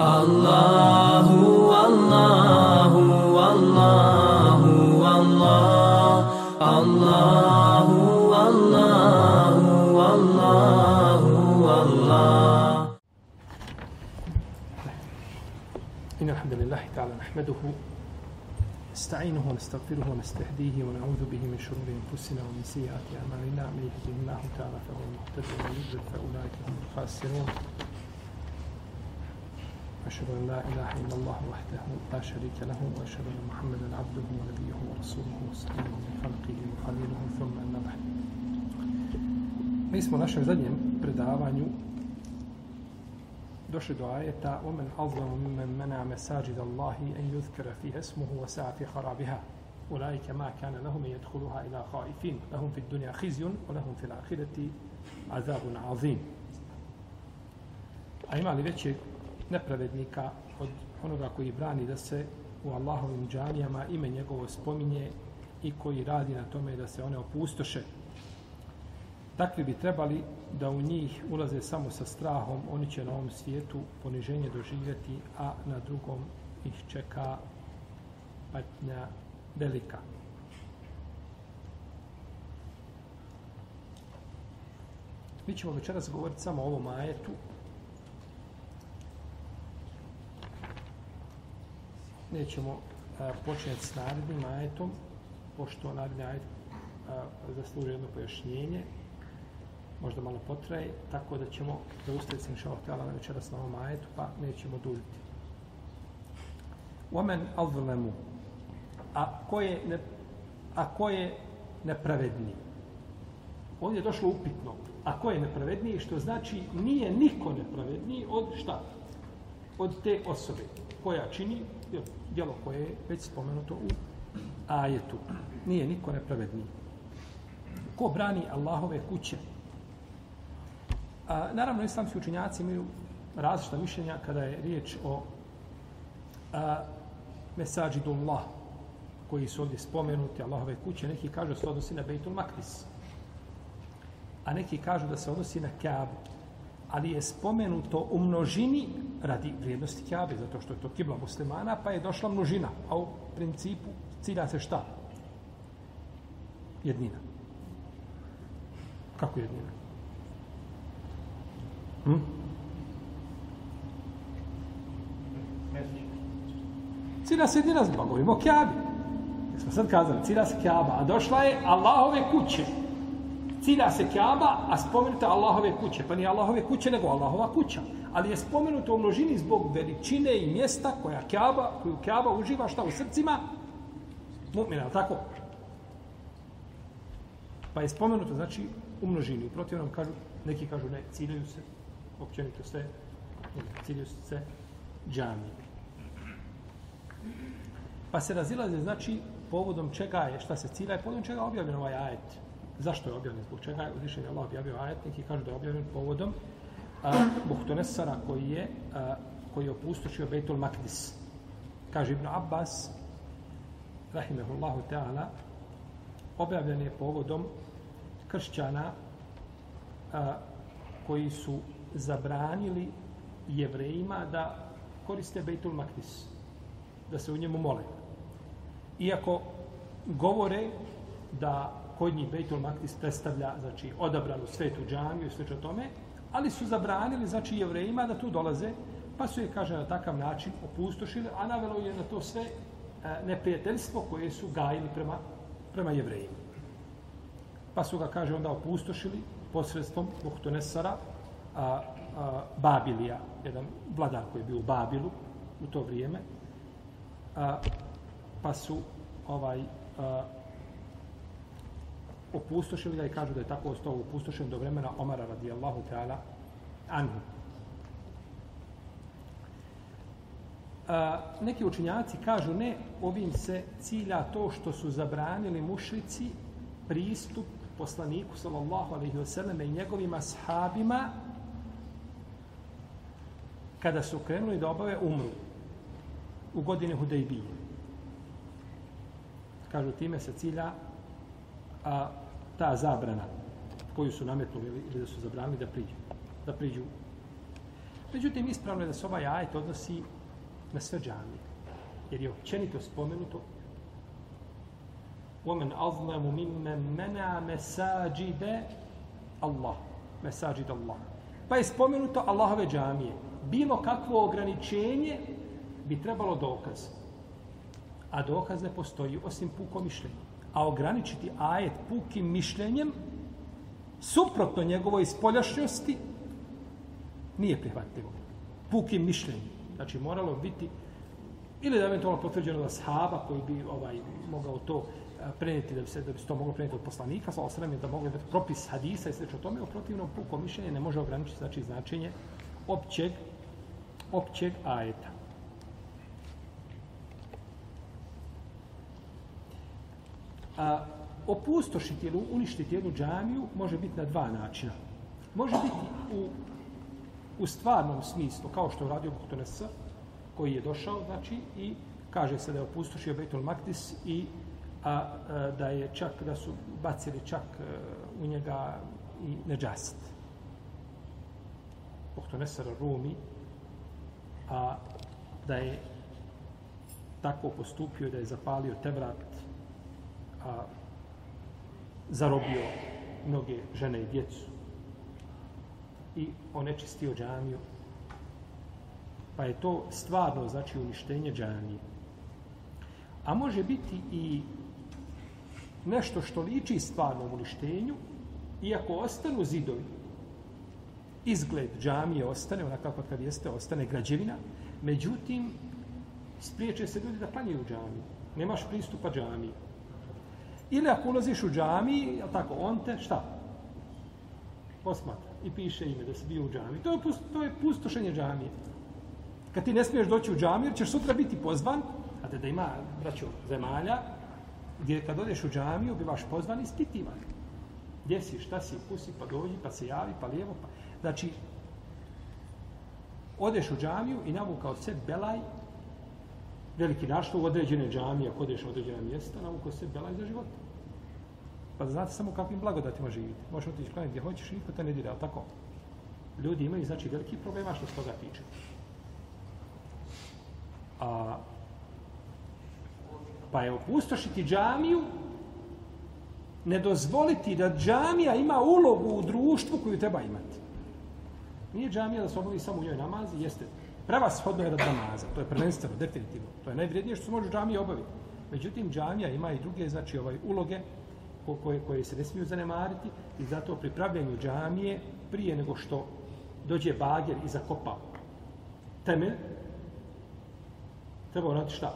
الله والله والله والله الله والله والله والله إن الحمد لله تعالى نحمده نستعينه ونستغفره ونستهديه ونعوذ به من شرور أنفسنا ومن سيئات أعمالنا. من يهده الله تعالى فهو المهتد ومن يضلل فأولئك هم الخاسرون. أشهد أن لا إله إلا الله وحده لا شريك له وأشهد أن محمدا عبده ونبيه ورسوله وصفيه من خلقه وخليله ثم أما بعد. Mi smo u našem zadnjem predavanju došli ومن أظلم ممن منع مساجد الله أن يذكر فيها اسمه وسعى في خرابها أولئك ما كان لهم أن يدخلوها إلى خائفين لهم في الدنيا خزي ولهم في الآخرة عذاب عظيم. A ima li nepravednika od onoga koji brani da se u Allahovim džanijama ime njegovo spominje i koji radi na tome da se one opustoše. Takvi bi trebali da u njih ulaze samo sa strahom, oni će na ovom svijetu poniženje doživjeti, a na drugom ih čeka patnja velika. Mi ćemo večeras govoriti samo o ovom ajetu, nećemo a, početi s narednim ajetom, pošto naredni ajet a, zaslužuje jedno pojašnjenje, možda malo potraje, tako da ćemo zaustaviti se inšalav tjela na večeras na ovom ajetu, pa nećemo duljiti. Omen alzulemu, a ko je, ne, a ko je nepravedniji? Ovdje je došlo upitno. A ko je nepravedniji? Što znači nije niko nepravedniji od šta? Od te osobe koja čini djelo koje je već spomenuto u ajetu. Nije niko nepravedniji. Ko brani Allahove kuće? A, naravno, islamski učinjaci imaju različita mišljenja kada je riječ o a, mesađidullah koji su ovdje spomenuti, Allahove kuće. Neki kažu da se odnosi na Bejtul Maktis. A neki kažu da se odnosi na Kaabu ali je spomenuto u množini radi vrijednosti Kjabe, zato što je to kibla muslimana, pa je došla množina. A u principu cilja se šta? Jednina. Kako jednina? Hm? Cilja se jednina zbog, govorimo o Kjabi. Smo sad kazali, cilja se Kjaba, a došla je Allahove kuće cilja se Kjaba, a spomenuta Allahove kuće. Pa nije Allahove kuće, nego Allahova kuća. Ali je spomenuto u množini zbog veličine i mjesta koja Kjaba, koju Kjaba uživa šta u srcima mu'mina, tako? Pa je spomenuto, znači, u množini. Protiv nam kažu, neki kažu ne, ciljaju se, općenito sve, ciljaju se sve džami. Pa se razilaze, znači, povodom čega je, šta se cilja, je povodom čega je objavljen ovaj ajet. Zašto je objavljen? Zbog čega je uzvišen Allah objavio ajet? Neki kažu da je objavljen povodom Buhtonesara koji je, a, koji je opustošio Bejtul Makdis. Kaže Ibn Abbas, rahimehullahu ta'ala, objavljen je povodom kršćana a, koji su zabranili jevrejima da koriste Bejtul Makdis, da se u njemu mole. Iako govore da kod njih Bejtul Maktis predstavlja znači, odabranu svetu džamiju i o tome, ali su zabranili znači, jevrejima da tu dolaze, pa su je, kaže, na takav način opustošili, a navelo je na to sve e, neprijateljstvo koje su gajili prema, prema jevrejima. Pa su ga, kaže, onda opustošili posredstvom Buhtonesara, a, a, Babilija, jedan vladar koji je bio u Babilu u to vrijeme, a, pa su ovaj a, opustošili ga i kažu da je tako ostao opustošen do vremena Omara radijallahu ta'ala anhu. A, neki učinjaci kažu ne, ovim se cilja to što su zabranili mušrici pristup poslaniku sallallahu alaihi wa sallam i njegovim ashabima kada su krenuli da obave umru u godine Hudejbije. Kažu time se cilja a, ta zabrana koju su nametnuli ili da su zabranili da priđu. Da priđu. Međutim, ispravno je da se ovaj ajet odnosi na sve džamije. Jer je općenito spomenuto وَمَنْ أَظْلَمُ مِمَّنْ مَنَا مَسَاجِدَ Allah. Mesajid Allah. Pa je spomenuto Allahove džamije. Bilo kakvo ograničenje bi trebalo dokaz. A dokaz ne postoji osim puko mišljenje. A ograničiti ajet pukim mišljenjem suprotno njegovoj spoljašnjosti nije prihvatljivo. Pukim mišljenjem. Znači moralo biti ili da je eventualno potvrđeno da sahaba koji bi ovaj mogao to eh, prenijeti da bi se da bi se to moglo prenijeti od poslanika sa osrem da mogu biti propis hadisa i slično tome u protivnom puko mišljenje ne može ograničiti znači značenje općeg općeg ajeta. A, opustošiti ili uništiti jednu džamiju može biti na dva načina. Može biti u, u stvarnom smislu, kao što je uradio Buhtonesa, koji je došao, znači, i kaže se da je opustošio Bejtul Maktis i a, a, da je čak, da su bacili čak a, u njega i neđast. Buhtonesar Rumi, a da je tako postupio da je zapalio Tevrat a, zarobio mnoge žene i djecu i onečistio džamiju. Pa je to stvarno, znači, uništenje džamije. A može biti i nešto što liči stvarnom uništenju, iako ostanu zidovi, izgled džamije ostane, ona kako kad jeste, ostane građevina, međutim, spriječe se ljudi da klanjaju džamiju. Nemaš pristupa džamiji. Ili ako ulaziš u džami, je tako, on te šta? Posmatra i piše ime da si bio u džami. To je, to je pustošenje džamije. Kad ti ne smiješ doći u džamiju, jer ćeš sutra biti pozvan, a te da ima, braćo, zemalja, gdje kad odeš u džamiju, bivaš pozvan i spitivan. Gdje si, šta si, pusi, pa dođi, pa se javi, pa lijevo, pa... Znači, odeš u džamiju i navukao se belaj veliki našto u određene džamije, ako odeš u određene mjesta, navukao se belaj za života. Pa da znate samo kakvim blagodatima živite. Možeš otići klanjati gdje hoćeš i niko te ne dira, tako? Ljudi imaju, znači, veliki problema što se toga tiče. A, pa je opustošiti džamiju, ne dozvoliti da džamija ima ulogu u društvu koju treba imati. Nije džamija da se obavi samo u njoj namazi, jeste prevashodno je rad namaza. To je prvenstveno, definitivno. To je najvrijednije što se može džamija obaviti. Međutim, džamija ima i druge znači, ovaj, uloge koje, koje se ne smiju zanemariti i zato pri pravljenju džamije prije nego što dođe bager i zakopa temelj, treba uraditi šta?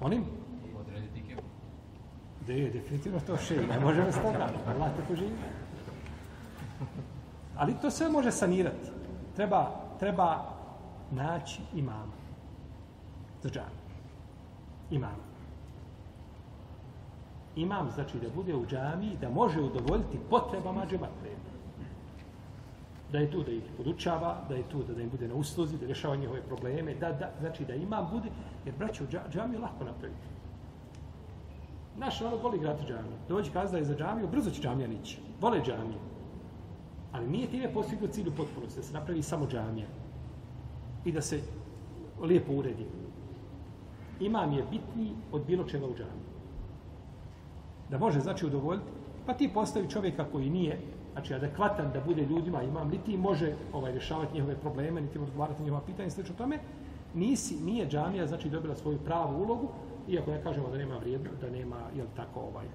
Onim? Odrediti. Da je, definitivno to še, ne možemo s toga. Allah te poživi. Ali to sve može sanirati. Treba, treba naći imama. Za džanu. Imama. Imam znači da bude u džamiji, da može udovoljiti potrebama džematlije. Da je tu da ih podučava, da je tu da, da im bude na usluzi, da rješava njihove probleme, da, da, znači da imam bude, jer braće u džamiju lako napraviti. Naš narod voli grati džamiju. Dođi kazda je za džamiju, brzo će džamija nići. Vole džamiju. Ali nije time postiglo cilju potpunosti, da se napravi samo džamija. I da se lijepo uredi. Imam je bitniji od bilo čega u džamiji. Da može, znači, udovoljiti. Pa ti postavi čovjeka koji nije, znači, adekvatan da bude ljudima imam, niti može ovaj, rješavati njihove probleme, niti odgovarati njihova pitanja, sve tome, nisi, nije džamija, znači, dobila svoju pravu ulogu, iako ne kažemo da nema vrijedno, da nema, jel tako, ovaj,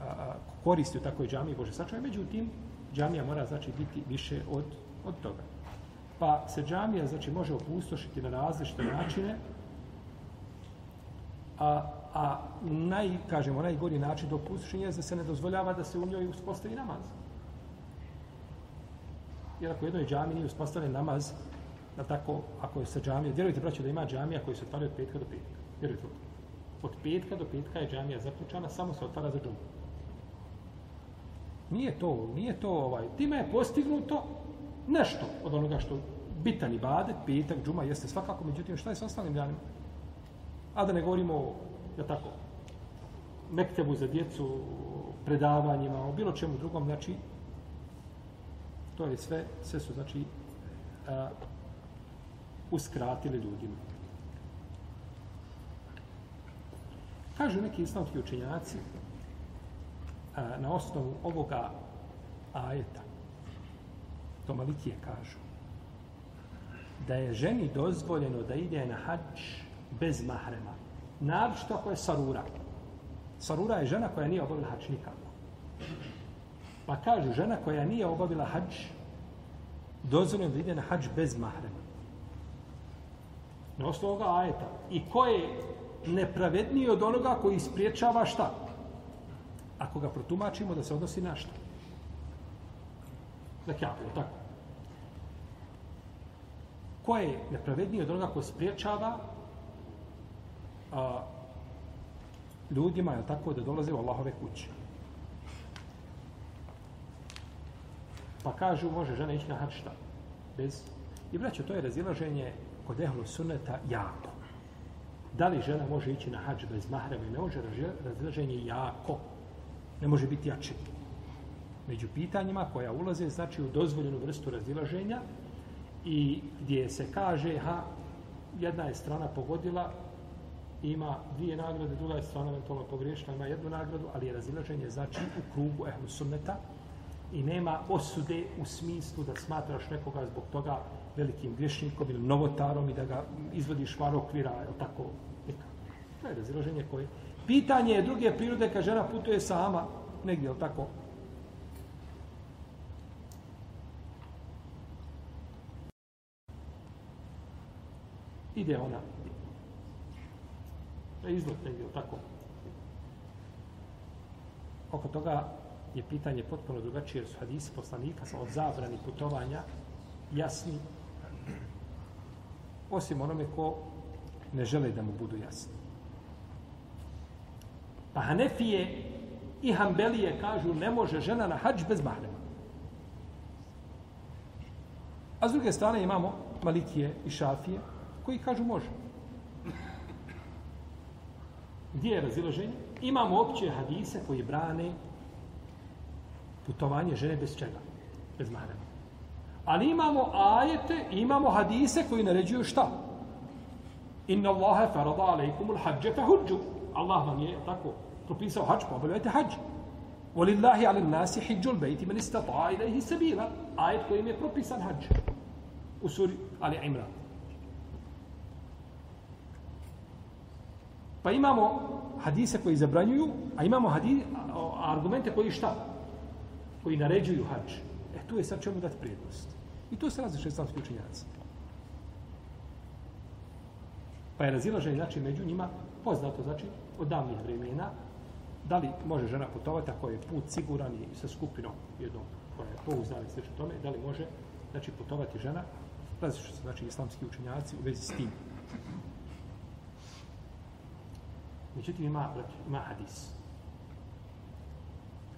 a, koristi u takvoj džamiji, Bože sačuvaj, međutim, džamija mora znači biti više od, od toga. Pa se džamija znači može opustošiti na različite načine, a, a naj, kažemo, najgori način do je da se ne dozvoljava da se u njoj uspostavi namaz. Jer ako u jednoj džami nije uspostavljen namaz, da tako, ako je sa džamija, vjerujte, braću, da ima džamija koji se otvara od petka do petka. Vjerujte, od petka do petka je džamija zaključana, samo se otvara za džumu. Nije to, nije to ovaj. Time je postignuto nešto od onoga što bitan ibadet, petak, džuma, jeste svakako, međutim, šta je s ostalim danima? A da ne govorimo o, je tako, mektebu za djecu, predavanjima, o bilo čemu drugom, znači, to je sve, sve su, znači, a, uskratili ljudima. Kažu neki islamski učenjaci, a, na osnovu ovoga ajeta, to Malikije kažu, da je ženi dozvoljeno da ide na hađ bez mahrema. Naročito ako je sarura. Sarura je žena koja nije obavila hač nikako. Pa kažu, žena koja nije obavila hač, dozvoljeno da ide na hač bez mahrema. Na osnovu ovoga ajeta. I ko je nepravedniji od onoga koji ispriječava šta? Ako ga protumačimo da se odnosi na šta? Na kjapu, tako? Ko je nepravedniji od onoga koji spriječava a, ljudima, je tako, da dolaze u Allahove kuće? Pa kažu, može žena ići na hač šta? Bez... I braćo, to je razilaženje kod ehlu suneta jako. Da li žena može ići na hađ bez mahrema i ne može razilaženje jako. Ne može biti jače. Među pitanjima koja ulaze znači u dozvoljenu vrstu razilaženja i gdje se kaže ha, jedna je strana pogodila ima dvije nagrade, druga je stvarno eventualno pogriješila, ima jednu nagradu, ali je razilaženje znači u krugu ehlu sunneta i nema osude u smislu da smatraš nekoga zbog toga velikim griješnikom ili novotarom i da ga izvodiš van okvira, je tako? Nikako. To je razilaženje koje... Pitanje je druge prirode kad žena putuje sama, negdje, je tako? Ide ona. Na izlet negdje, tako? Oko toga je pitanje potpuno drugačije, jer su hadisi poslanika sa od zabrani putovanja jasni, osim onome ko ne žele da mu budu jasni. Pa Hanefije i Hanbelije kažu ne može žena na hađ bez mahrema. A s druge strane imamo Malikije i Šafije koji kažu može. Gdje je razilaženje? Imamo opće hadise koji brane putovanje žene bez čega? Bez mahrema. Ali imamo ajete, imamo hadise koji naređuju šta? Inna Allahe farada alaikumul hađe fe huđu. Allah vam je tako propisao hađ, pa obavljajte hađ. Walillahi ala nasi hijjul bejti man istata ilaihi sabila. Ajet kojim je propisan hađ. U suri Ali Imran. Pa imamo hadise koji zabranjuju, a imamo hadise, argumente koji šta? koji naređuju hađ. E tu je sad čemu dati prijednost. I tu se različe islamski učenjaci. Pa je razilaženje, znači, među njima poznato, znači, od davnih vremena, da li može žena putovati ako je put siguran i sa skupinom jednom koja je pouzdana i sveče tome, da li može, znači, putovati žena, različe se, znači, islamski učenjaci u vezi s tim. Međutim, ima, ima hadis.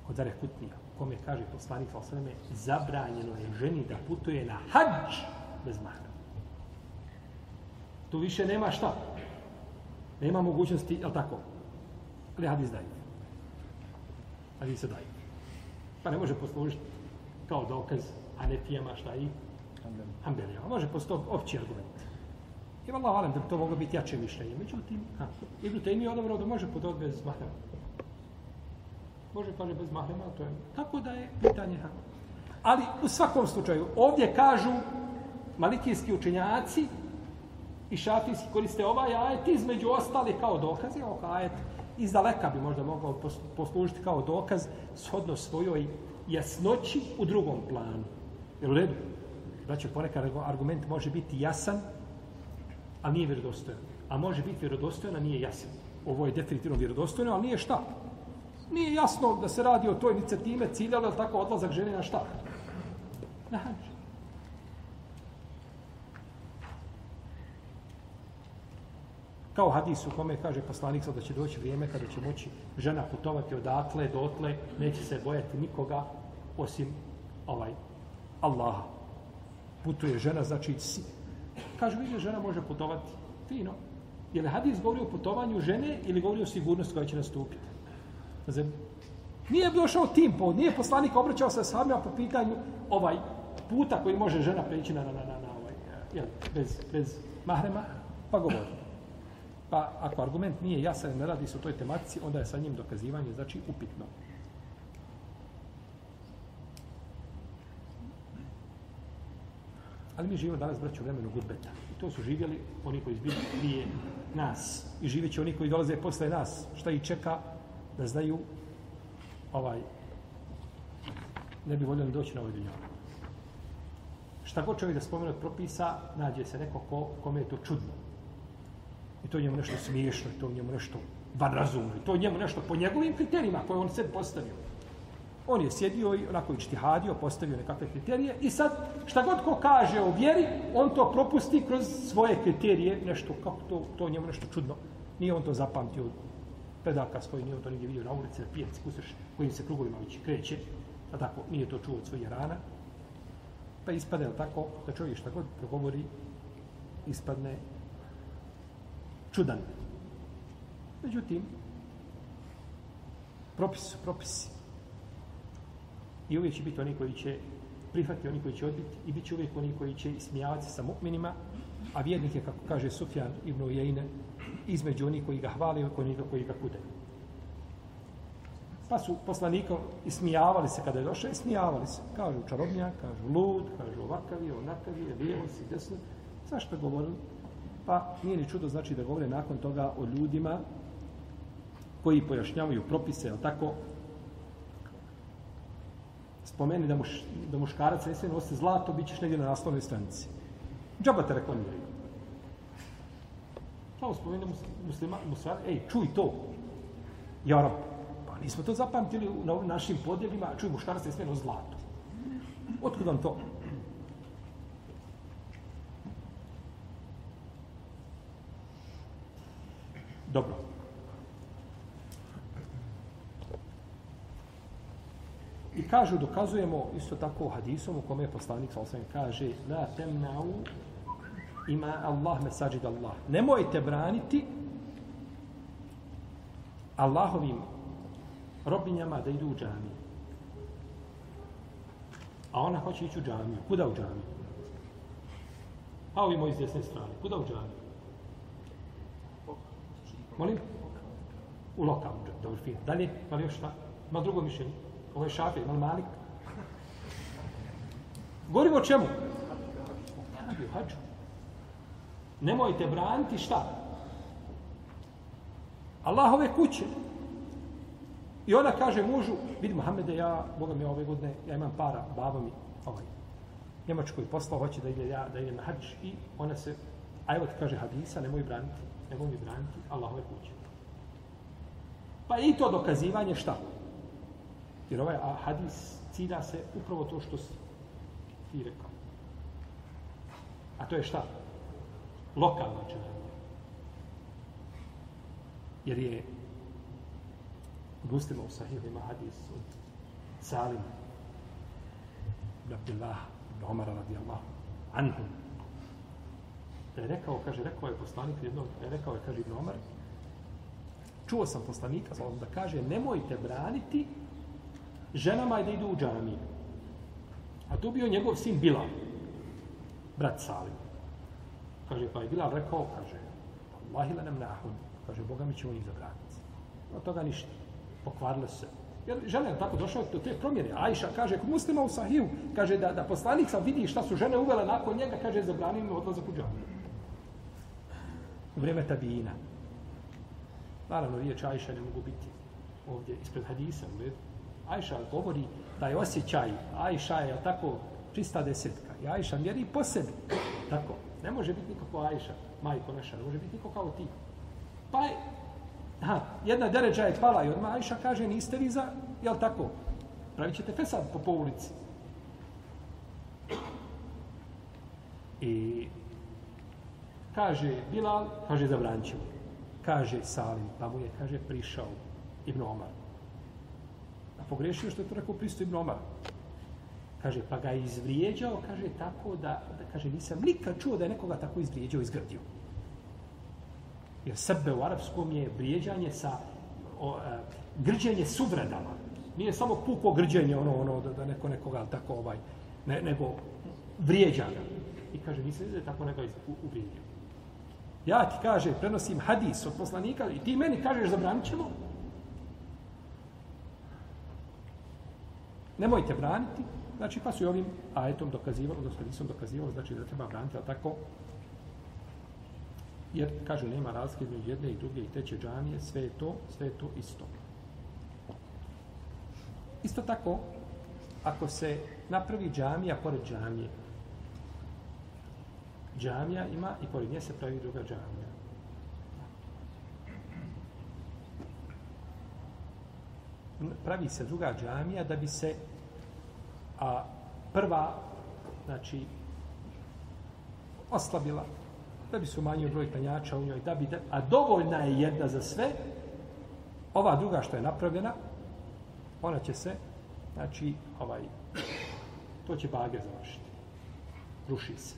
od Zareh Kutnija kome kaže poslanik sa osreme, zabranjeno je ženi da putuje na hađ bez mahra. Tu više nema šta. Nema mogućnosti, je tako? Ali hadis daje. Hadis se daje. Pa ne može poslužiti kao dokaz, a ne tijema šta i Ambelija. Može postoji opći argument. I vallahu alem da bi to moglo biti jače mišljenje. Međutim, ha, Ibn Taymi je odabrao da može putovati bez mahrema. može kaže bez mahrema, to je. Tako da je pitanje ha. Ali u svakom slučaju, ovdje kažu malikijski učenjaci i šafijski koriste ovaj ajet između ostali kao dokazi, ovaj ajet iz daleka bi možda mogao poslužiti kao dokaz shodno svojoj jasnoći u drugom planu. Je u redu? Znači, ponekad argument može biti jasan, a nije vjerodostojan. A može biti vjerodostojan, a nije jasan. Ovo je definitivno vjerodostojno, ali nije šta? Nije jasno da se radi o toj inicijative ciljala, ali tako odlazak žene na šta? Na hađ. Kao hadis u kome kaže poslanik da će doći vrijeme kada će moći žena putovati odatle, dotle, neće se bojati nikoga osim ovaj Allaha. Putuje žena, znači kaže vidi žena može putovati fino. Je li hadis govori o putovanju žene ili govori o sigurnosti koja će nastupiti? na zemlji. Nije došao tim povod, nije poslanik obraćao se sa po pitanju ovaj, puta koji može žena preći na, na, na, na, na ovaj, jel, bez, bez mahrema, pa govori. Pa ako argument nije jasan, ne radi se o toj tematici, onda je sa njim dokazivanje, znači, upitno. Ali mi živimo danas, braću, u vremenu gudbeta. I to su živjeli oni koji izbili prije nas. I živit će oni koji dolaze posle nas. Šta ih čeka da znaju ovaj ne bi voljeli doći na ovaj dunjavak. Šta god čovjek da spomenu od propisa, nađe se neko ko, kome je to čudno. I to njemu nešto smiješno, i to njemu nešto van razumno, i to njemu nešto po njegovim kriterijima koje on sebi postavio. On je sjedio i onako ičtihadio, postavio nekakve kriterije i sad šta god ko kaže o vjeri, on to propusti kroz svoje kriterije, nešto kako to, to njemu nešto čudno. Nije on to zapamtio predaka svoj, nije on to nigdje vidio na ulici, na pijaci, kuseš, kojim se krugovima već kreće, a tako nije to čuo od svoje rana. Pa ispade tako da čovjek šta god progovori, ispadne čudan. Međutim, propisi su propisi. I uvijek će biti oni koji će prihvatiti, oni koji će odbiti i bit će uvijek oni koji će smijavati sa mu'minima, a vjernik je, kako kaže Sufjan ibn Ujajne, između onih koji ga hvali i onih koji ga kude. Pa su poslanikom ismijavali se kada je došao, ismijavali se. Kažu čarobnjak, kažu lud, kažu ovakav je, onakav je, lijevo si, desno. Zašto govorili? Pa nije ni čudo znači da govore nakon toga o ljudima koji pojašnjavaju propise, ali tako spomeni da, muš, da muškarac ne smije nositi zlato, bit ćeš negdje na naslovnoj stranici. Džaba te reklamiraju. Samo spomeni muslima, muslima, ej, čuj to. Ja pa nismo to zapamtili na ovim našim podjelima, čuj, muškarac ne smije nositi zlato. Otkud vam to? Dobro. I kažu, dokazujemo isto tako hadisom u kome je poslanik sa kaže La temna'u ima Allah mesađid Allah. Nemojte braniti Allahovim robinjama da idu u džamiju. A ona hoće ići u džamiju. Kuda u džamiju? A ovi moji s desne strane. Kuda u džamiju? Molim? U lokalnu džamiju. Dobro, fino. Dalje, pa ima još šta? Ma drugo mišljenje? Ovo je šafe, ima malik? Govorimo o čemu? bih hađu. Nemojte braniti šta? Allahove kuće. I ona kaže mužu, vidi Mohamede, ja, Boga mi ove godine, ja imam para, baba mi, ovaj, Njemačkoj poslao, hoće da ide ja, da ide na hađ i ona se, a evo ti kaže hadisa, nemoj braniti, nemoj mi braniti Allahove kuće. Pa i to dokazivanje šta? Jer ovaj hadis cilja se upravo to što si ti rekao. A to je šta? Lokalna džamija. Jer je muslima u sahihu ima hadis od Salim ibn Abdullah ibn Omar radijallahu anhum. Da je rekao, kaže, rekao je poslanik jednom, da je rekao je, kaže Ibn Omar, čuo sam poslanika, da kaže, nemojte braniti ženama i da idu u džamiju. A to bio njegov sin Bilal, brat Salim. Kaže, pa je Bilal rekao, kaže, Allahi la nam nahun, kaže, Boga mi ćemo njih zabraniti. Od toga ništa. Pokvarilo se. Jer žene je tako došao do te promjene. Ajša kaže, kod muslima u sahiju, kaže da, da poslanik sam vidi šta su žene uvele nakon njega, kaže, zabranim mi odlazak u džamiju. U vrijeme tabijina. Naravno, riječ Ajša ne mogu biti ovdje ispred hadisa, u redu. Ajša govori da je osjećaj, Ajša je tako čista desetka. I Ajša mjeri po sebi. Tako. Ne može biti nikako Ajša, majko naša, ne može biti niko kao ti. Pa je, ha, jedna deređa je pala i odmah Ajša kaže, niste vi za, jel tako? Pravit ćete fesad po, po ulici. I kaže Bilal, kaže za Vranćevo. Kaže Salim, pa mu je, kaže, prišao Ibn Omar pogrešio što je to rekao Pristo ibn Omar. Kaže, pa ga je izvrijeđao, kaže, tako da, da kaže, nisam nikad čuo da je nekoga tako izvrijeđao i izgrdio. Jer sebe u arapskom je vrijeđanje sa o, a, e, grđenje suvredama. Nije samo puko grđenje, ono, ono, da, da neko nekoga tako ovaj, ne, nego vrijeđa ga. I kaže, nisam da je tako nekoga uvrijedio. Ja ti kaže, prenosim hadis od poslanika i ti meni kažeš zabranit ćemo. Nemojte braniti. Znači, pa su i ovim ajetom dokazivali, odnosno nisam dokazivali, znači da treba braniti, ali tako, jer, kažu, nema razlike između jedne i druge i treće džamije, sve je to, sve je to isto. Isto tako, ako se napravi džamija pored džamije, džamija ima i pored nje se pravi druga džamija. Pravi se druga džamija da bi se a prva znači oslabila. Da bi se umanjio broj klanjača u njoj da bi da, a dovoljna je jedna za sve. Ova druga što je napravljena ona će se znači ovaj to će bage završiti. Ruši se.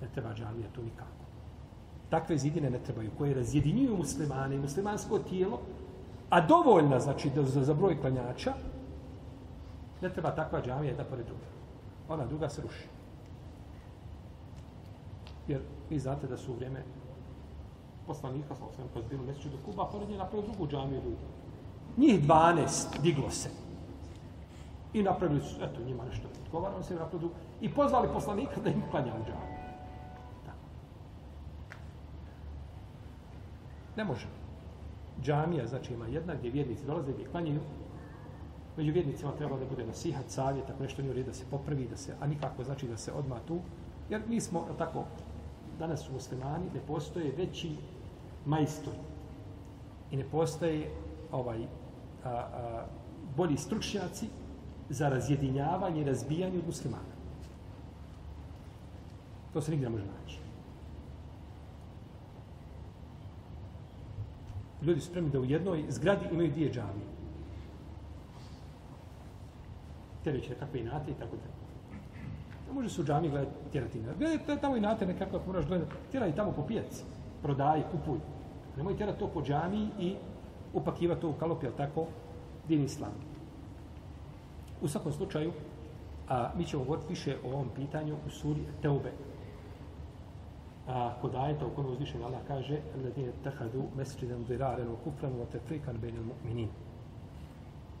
Ne treba džamija to nikako. Takve zidine ne trebaju, koje razjedinjuju muslimane i muslimansko tijelo, a dovoljna, znači, da za, za broj klanjača, ne treba takva džamija jedna pored druga. Ona druga se ruši. Jer vi znate da su u vrijeme poslanika, sa osvijem, kad bilo mjeseče do Kuba, pored nje napravio drugu džamiju ljudi. Njih 12 diglo se. I napravili su, eto, njima nešto odgovarano se, napravili i pozvali poslanika da im klanja u džamiju. Ne može. Džamija, znači ima jedna gdje vjernici dolaze, gdje klanjaju. Među vjernicima treba da bude nasihat, savjet, ako nešto nije da se popravi, da se, a nikako znači da se odma tu. Jer mi smo, tako, danas u muslimani ne postoje veći majstor I ne postoje ovaj, a, a, bolji stručnjaci za razjedinjavanje i razbijanje od muslimana. To se nigdje ne može naći. ljudi su spremni da u jednoj zgradi imaju dvije džamije. Te već nekakve inate i tako da. Ne može se u džami gledati tjerati inate. Gledaj tamo inate nekako ako moraš gledati. Tjeraj tamo po pijaci. Prodaj, kupuj. Nemoj tjerati to po džami i upakivati to u kalop, jel tako? Din islam. U svakom slučaju, a, mi ćemo govoriti više o ovom pitanju u suri Teube a, kod ajeta u kojem uzvišen Allah kaže ledine tehadu mesečidem ziraren u kufranu o tefrikan benil mu'minin.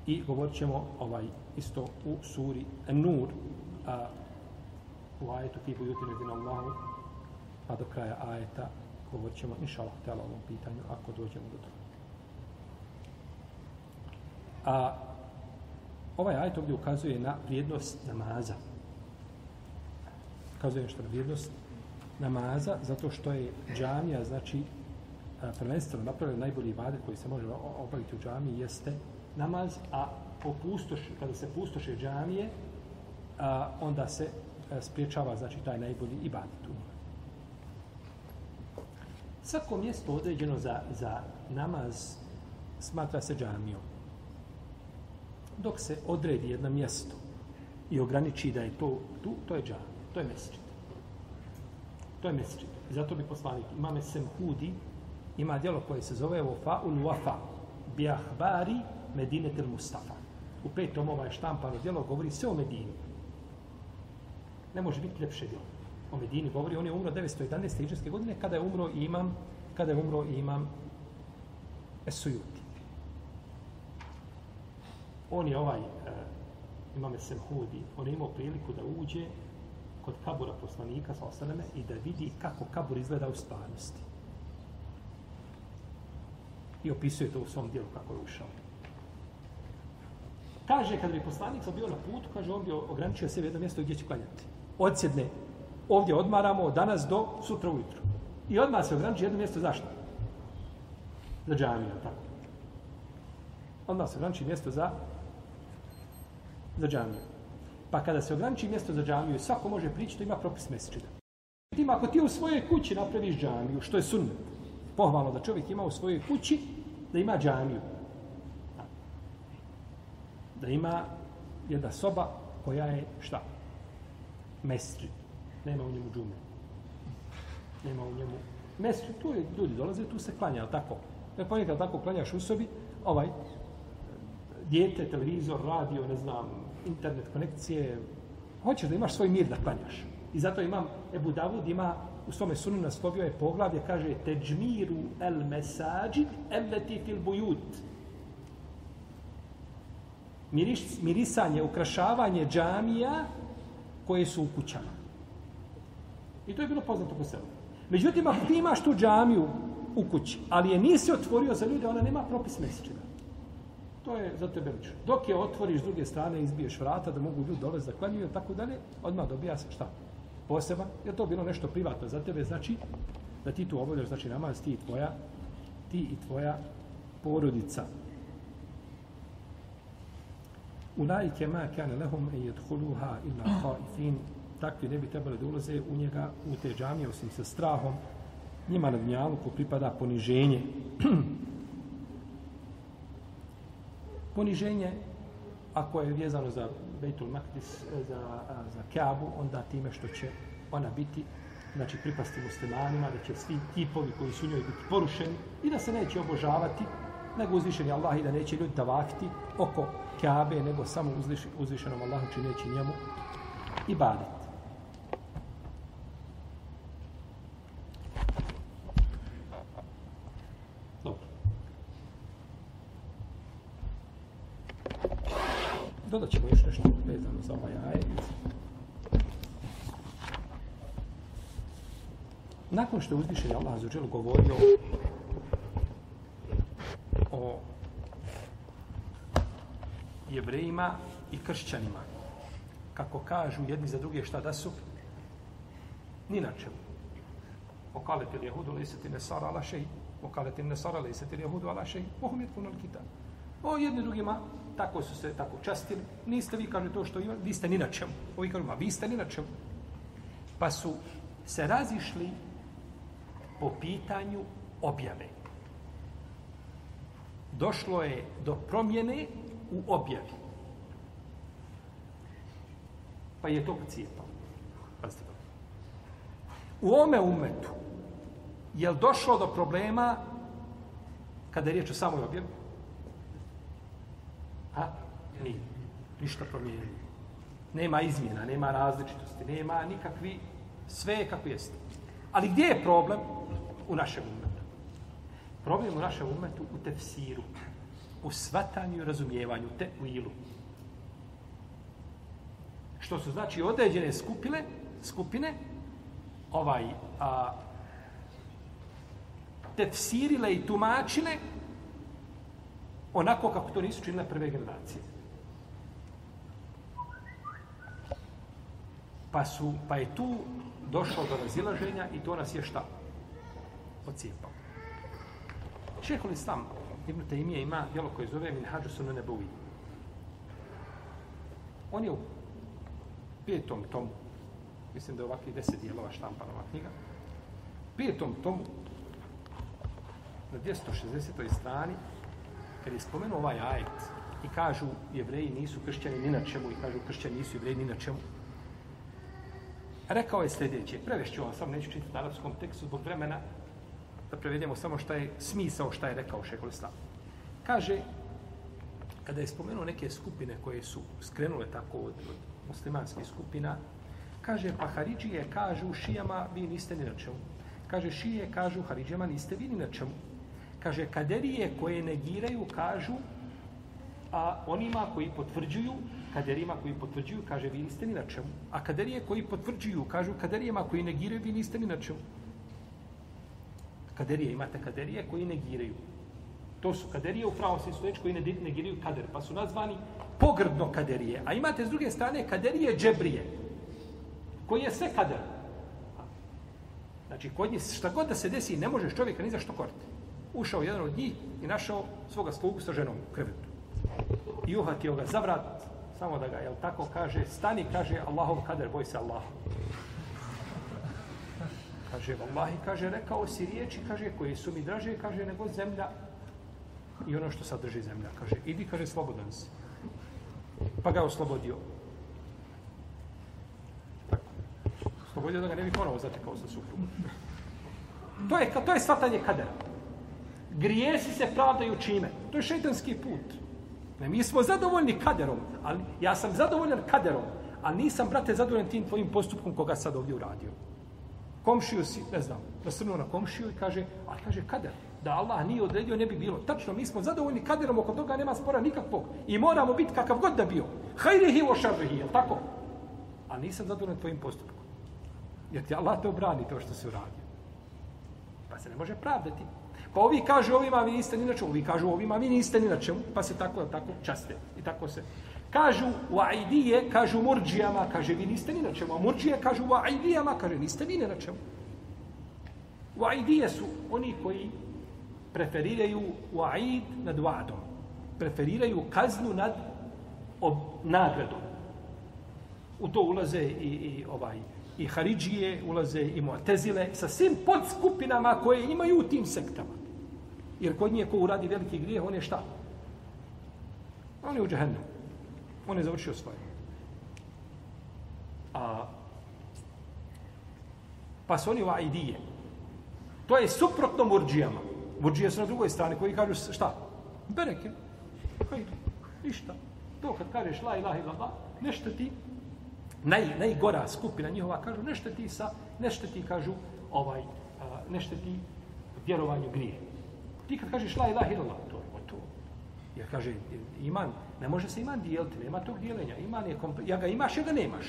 I govorit ćemo ovaj, isto u suri Nur, a, u ajetu ti bujuti nedin Allahu, pa do kraja ajeta govorit ćemo inša Allah htjela ovom pitanju ako dođemo do toga. A ovaj ajet ovdje ukazuje na vrijednost namaza. Ukazuje što na vrijednost namaza, zato što je džamija, znači, prvenstveno napravljena najbolji ibadet koji se može obaviti u džamiji jeste namaz, a po kada se pustoše džamije, a, onda se a, spriječava, znači, taj najbolji ibadet u. Svako mjesto određeno za, za namaz smatra se džamijom. Dok se odredi jedno mjesto i ograniči da je to tu, to je džamija, to je mjesto. To je mesečit. Zato bi poslanik imame Semhudi ima djelo koje se zove Wafa ul Wafa bi ahbari Medinetel Mustafa. U pet tomova je štampano djelo, govori sve o Medini. Ne može biti ljepše djelo. O Medini govori, on je umro 911. iđeske godine, kada je umro i imam, kada je umro imam Esujuti. On je ovaj, eh, uh, imame Semhudi, on je imao priliku da uđe kod kabura poslanika sa osaleme i da vidi kako kabur izgleda u stvarnosti. I opisuje to u svom dijelu kako je ušao. Kaže, kad bi poslanik bio na putu, kaže, on bi ograničio sebe jedno mjesto gdje će klanjati. Odsjedne, ovdje odmaramo od danas do sutra ujutru. I odmah se ograniči jedno mjesto zašto? Za džamiju, tako. Odmah se ograniči mjesto za za džamiju. Pa kada se ograniči mjesto za džamiju, svako može prići, to ima propis mesečida. Tim, ako ti u svojoj kući napraviš džamiju, što je sunnet, pohvalno da čovjek ima u svojoj kući, da ima džamiju. Da ima jedna soba koja je šta? Mestri. Nema u njemu džume. Nema u njemu mestri. Tu je, ljudi dolaze, tu se klanja, ali tako? Jer ponekad tako klanjaš u sobi, ovaj, dijete, televizor, radio, ne znam, internet konekcije, Hoćeš da imaš svoj mir da klanjaš. I zato imam, Ebu Davud ima u svome sunu naslovio je poglavlje, kaže Teđmiru el mesađid elleti fil bujut. Miris, mirisanje, ukrašavanje džamija koje su u kućama. I to je bilo poznato po selu. Međutim, ako ti imaš tu džamiju u kući, ali je nisi otvorio za ljude, ona nema propis mesečina. To je za tebe lično. Dok je otvoriš s druge strane, izbiješ vrata da mogu ljudi dolaziti da klanjuju, tako dalje, odmah dobija se šta? Poseban. Je to bilo nešto privatno za tebe, znači da ti tu obavljaš, znači namaz, ti i tvoja, ti i tvoja porodica. Ulajke ma kane lehum e jedhuluha illa haifin. Takvi ne bi trebali da ulaze u njega, u te džamije, osim sa strahom. Njima na dnjalu ko pripada poniženje. poniženje, ako je vezano za Bejtul Maktis, e, za, za Kaabu, onda time što će ona biti, znači pripasti muslimanima, da će svi tipovi koji su njoj biti porušeni i da se neće obožavati, nego uzvišeni Allah i da neće ljudi tavakti oko Kabe, nego samo uzviš, uzvišenom Allahu čineći njemu i badet. dodat ćemo još nešto vezano za ovaj ajet. Nakon što je uzvišen Allah za govorio o jevrejima i kršćanima, kako kažu jedni za druge šta da su, ni na čemu. Okalete li jehudu, liseti nesara ala šeji. Okalete li nesara, liseti li jehudu ala šeji. Ohum je tkunul kitab. O jedni drugima tako su se tako častili. Niste vi, kaže, to što ima, vi ste ni na čemu. Ovi kažu, ma vi ste ni na čemu. Pa su se razišli po pitanju objave. Došlo je do promjene u objavi. Pa je to pocijepao. Pazite. U ome umetu je li došlo do problema kada je riječ o samoj objavi? A? Nije. Ništa promijenio. Nema izmjena, nema različitosti, nema nikakvi, sve je kako jeste. Ali gdje je problem? U našem umetu. Problem u našem umetu u tefsiru, u svatanju i razumijevanju, te u ilu. Što su znači određene skupine, skupine, ovaj, a, tefsirile i tumačile onako kako to nisu činile prve generacije. Pa, su, pa je tu došlo do razilaženja i to nas je šta? Ocijepao. Šehol Islam, Ibn Taymije ima djelo koje zove Minhađu Sunu Nebuvi. On je u petom tomu, mislim da je ovakvi deset dijelova štampana ova knjiga, petom tomu, na 260. strani, kad je spomenuo ovaj ajet i kažu jevreji nisu kršćani ni na čemu i kažu kršćani nisu jevreji ni na čemu, rekao je sljedeće, prevešću vam, sam, neću čitati arapskom tekstu zbog vremena, da prevedemo samo šta je smisao šta je rekao šehol islam. Kaže, kada je spomenuo neke skupine koje su skrenule tako od, od muslimanskih skupina, kaže, pa Haridžije kažu šijama, vi niste ni na čemu. Kaže, šije kažu Haridžijama, niste vi ni na čemu. Kaže, kaderije koje negiraju, kažu, a onima koji potvrđuju, kaderima koji potvrđuju, kaže, vi niste ni na čemu. A kaderije koji potvrđuju, kažu, kaderijama koji negiraju, vi niste ni na čemu. Kaderije, imate kaderije koji negiraju. To su kaderije u pravom smislu reči koji negiraju kader, pa su nazvani pogrdno kaderije. A imate s druge strane kaderije džebrije, koji je sve kader. Znači, kod njih, šta god da se desi, ne možeš čovjeka ni za što koriti ušao jedan od njih i našao svoga slugu sa ženom u krvetu. I uhatio ga za vrat, samo da ga, jel tako kaže, stani, kaže, Allahov kader, boj se Allah. Kaže, vallahi, kaže, rekao si riječi, kaže, koje su mi draže, kaže, nego zemlja i ono što sadrži zemlja. Kaže, idi, kaže, slobodan si. Pa ga oslobodio. Tako. Oslobodio da ga ne bi ponovo zatekao sa suprugom. To je, to je svatanje kadera grijesi se pravdaju čime? To je šeitanski put. Ne, mi smo zadovoljni kaderom, ali ja sam zadovoljan kaderom, a nisam, brate, zadovoljan tim tvojim postupkom koga sad ovdje uradio. Komšiju si, ne znam, nasrnuo na komšiju i kaže, a kaže, kader, da Allah nije odredio, ne bi bilo. Tačno, mi smo zadovoljni kaderom, oko toga nema spora nikakvog. I moramo biti kakav god da bio. Hajrihi o šarrihi, je tako? A nisam zadovoljan tvojim postupkom. Jer ti Allah te obrani to što se uradio. Pa se ne može pravdati. Pa ovi kažu ovima vi niste ni na čemu, ovi kažu ovima vi niste ni na čemu, pa se tako, tako časte. I tako se. Kažu u aidije, kažu murđijama, kaže vi niste ni na čemu. A murđije kažu u aidijama, kaže niste vi ni na čemu. U aidije su oni koji preferiraju u aid nad vadom. Preferiraju kaznu nad ob, nagradom. U to ulaze i, i ovaj i Haridžije, ulaze i Mu'tezile, sa svim podskupinama koje imaju u tim sektama. Jer kod nje ko uradi veliki grijeh, on je šta? On je u džahennu. On je završio svoje. A, pa su oni u Aidije. To je suprotno murđijama. Murđije su na drugoj strani koji kažu šta? Bereke. Hajde. Ništa. To kad kažeš la ilaha illallah, nešto ti naj, najgora skupina njihova kažu nešto ti sa, nešto ti kažu ovaj, nešto ti vjerovanju grije. Ti kad kažeš la ilaha illallah. Jer kaže, iman, ne može se iman dijeliti, nema tog dijeljenja. Iman je, ja ga imaš, ja ga nemaš.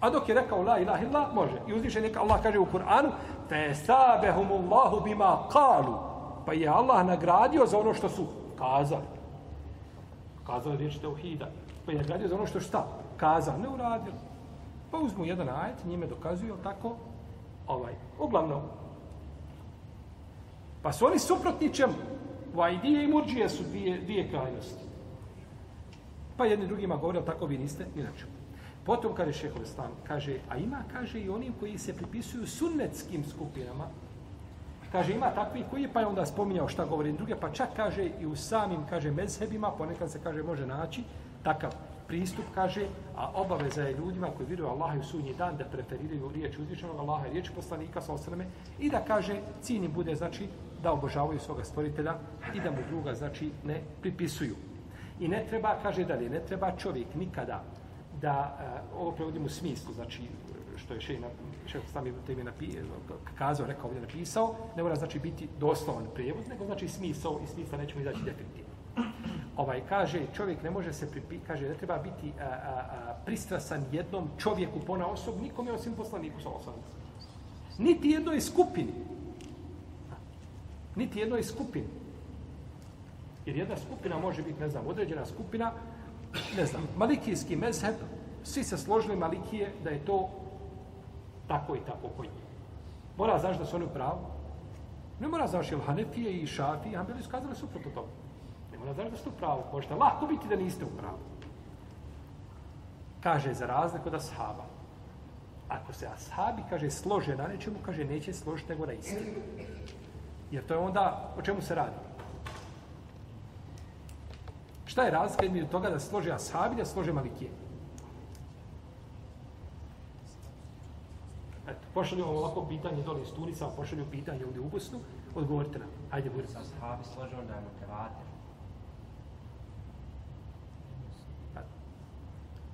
A dok je rekao la ilaha illa, može. I uzviše neka Allah kaže u Kur'anu, te sabehumullahu bima kalu. Pa je Allah nagradio za ono što su kazali. Kazali riječ teuhida. Pa je nagradio za ono što šta? Kazali, ne uradili. Pa uzmu jedan ajet, njime dokazuju, tako? Ovaj, uglavnom, Pa su oni suprotni čemu? Vajdije i murđije su dvije, dvije krajnosti. Pa jedni drugima govore, tako vi niste, inače. Potom kaže šehol stan, kaže, a ima, kaže, i onim koji se pripisuju sunnetskim skupinama, kaže, ima takvi koji pa je onda spominjao šta govori druge, pa čak kaže i u samim, kaže, mezhebima, ponekad se kaže, može naći takav pristup, kaže, a obaveza je ljudima koji vjeruju Allaha i u sudnji dan da preferiraju riječ uzvišenog Allaha i riječ poslanika sa osreme i da kaže, cilj bude, znači, da obožavaju svoga stvoritelja i da mu druga, znači, ne pripisuju. I ne treba, kaže dalje, ne treba čovjek nikada da, uh, ovo prevodim u smislu, znači, što je šej, šej sami tebe napisao, kazao, rekao, ovdje napisao, ne mora znači biti doslovan prijevod, nego znači smisao i smisla nećemo izaći definitivno. Ovaj kaže, čovjek ne može se pripi, kaže, ne treba biti a, a, a, pristrasan jednom čovjeku pona osob, nikome osim poslaniku sa osobom. Niti jednoj skupini, niti jednoj skupini. Jer jedna skupina može biti, ne znam, određena skupina, ne znam, malikijski mezheb, svi se složili malikije da je to tako i tako kod njih. Mora znaš da su oni u pravu? Ne mora znaš, jer Hanefije i Šafije, Hanbeli su kazali suprotno to. Ne mora znaš da su u pravu. Možete lako biti da niste u pravu. Kaže, za razliku da sahaba. Ako se ashabi, kaže, slože na nečemu, kaže, neće složiti nego na istinu. Jer to je onda, o čemu se radi? Šta je razlika između toga da slože ashabi da slože malikije? Eto, pošalju vam ovako pitanje dole iz Tunica, pošalju pitanje ovdje u Bosnu, odgovorite nam. Hajde, budite. Ashabi slože onda je motivator.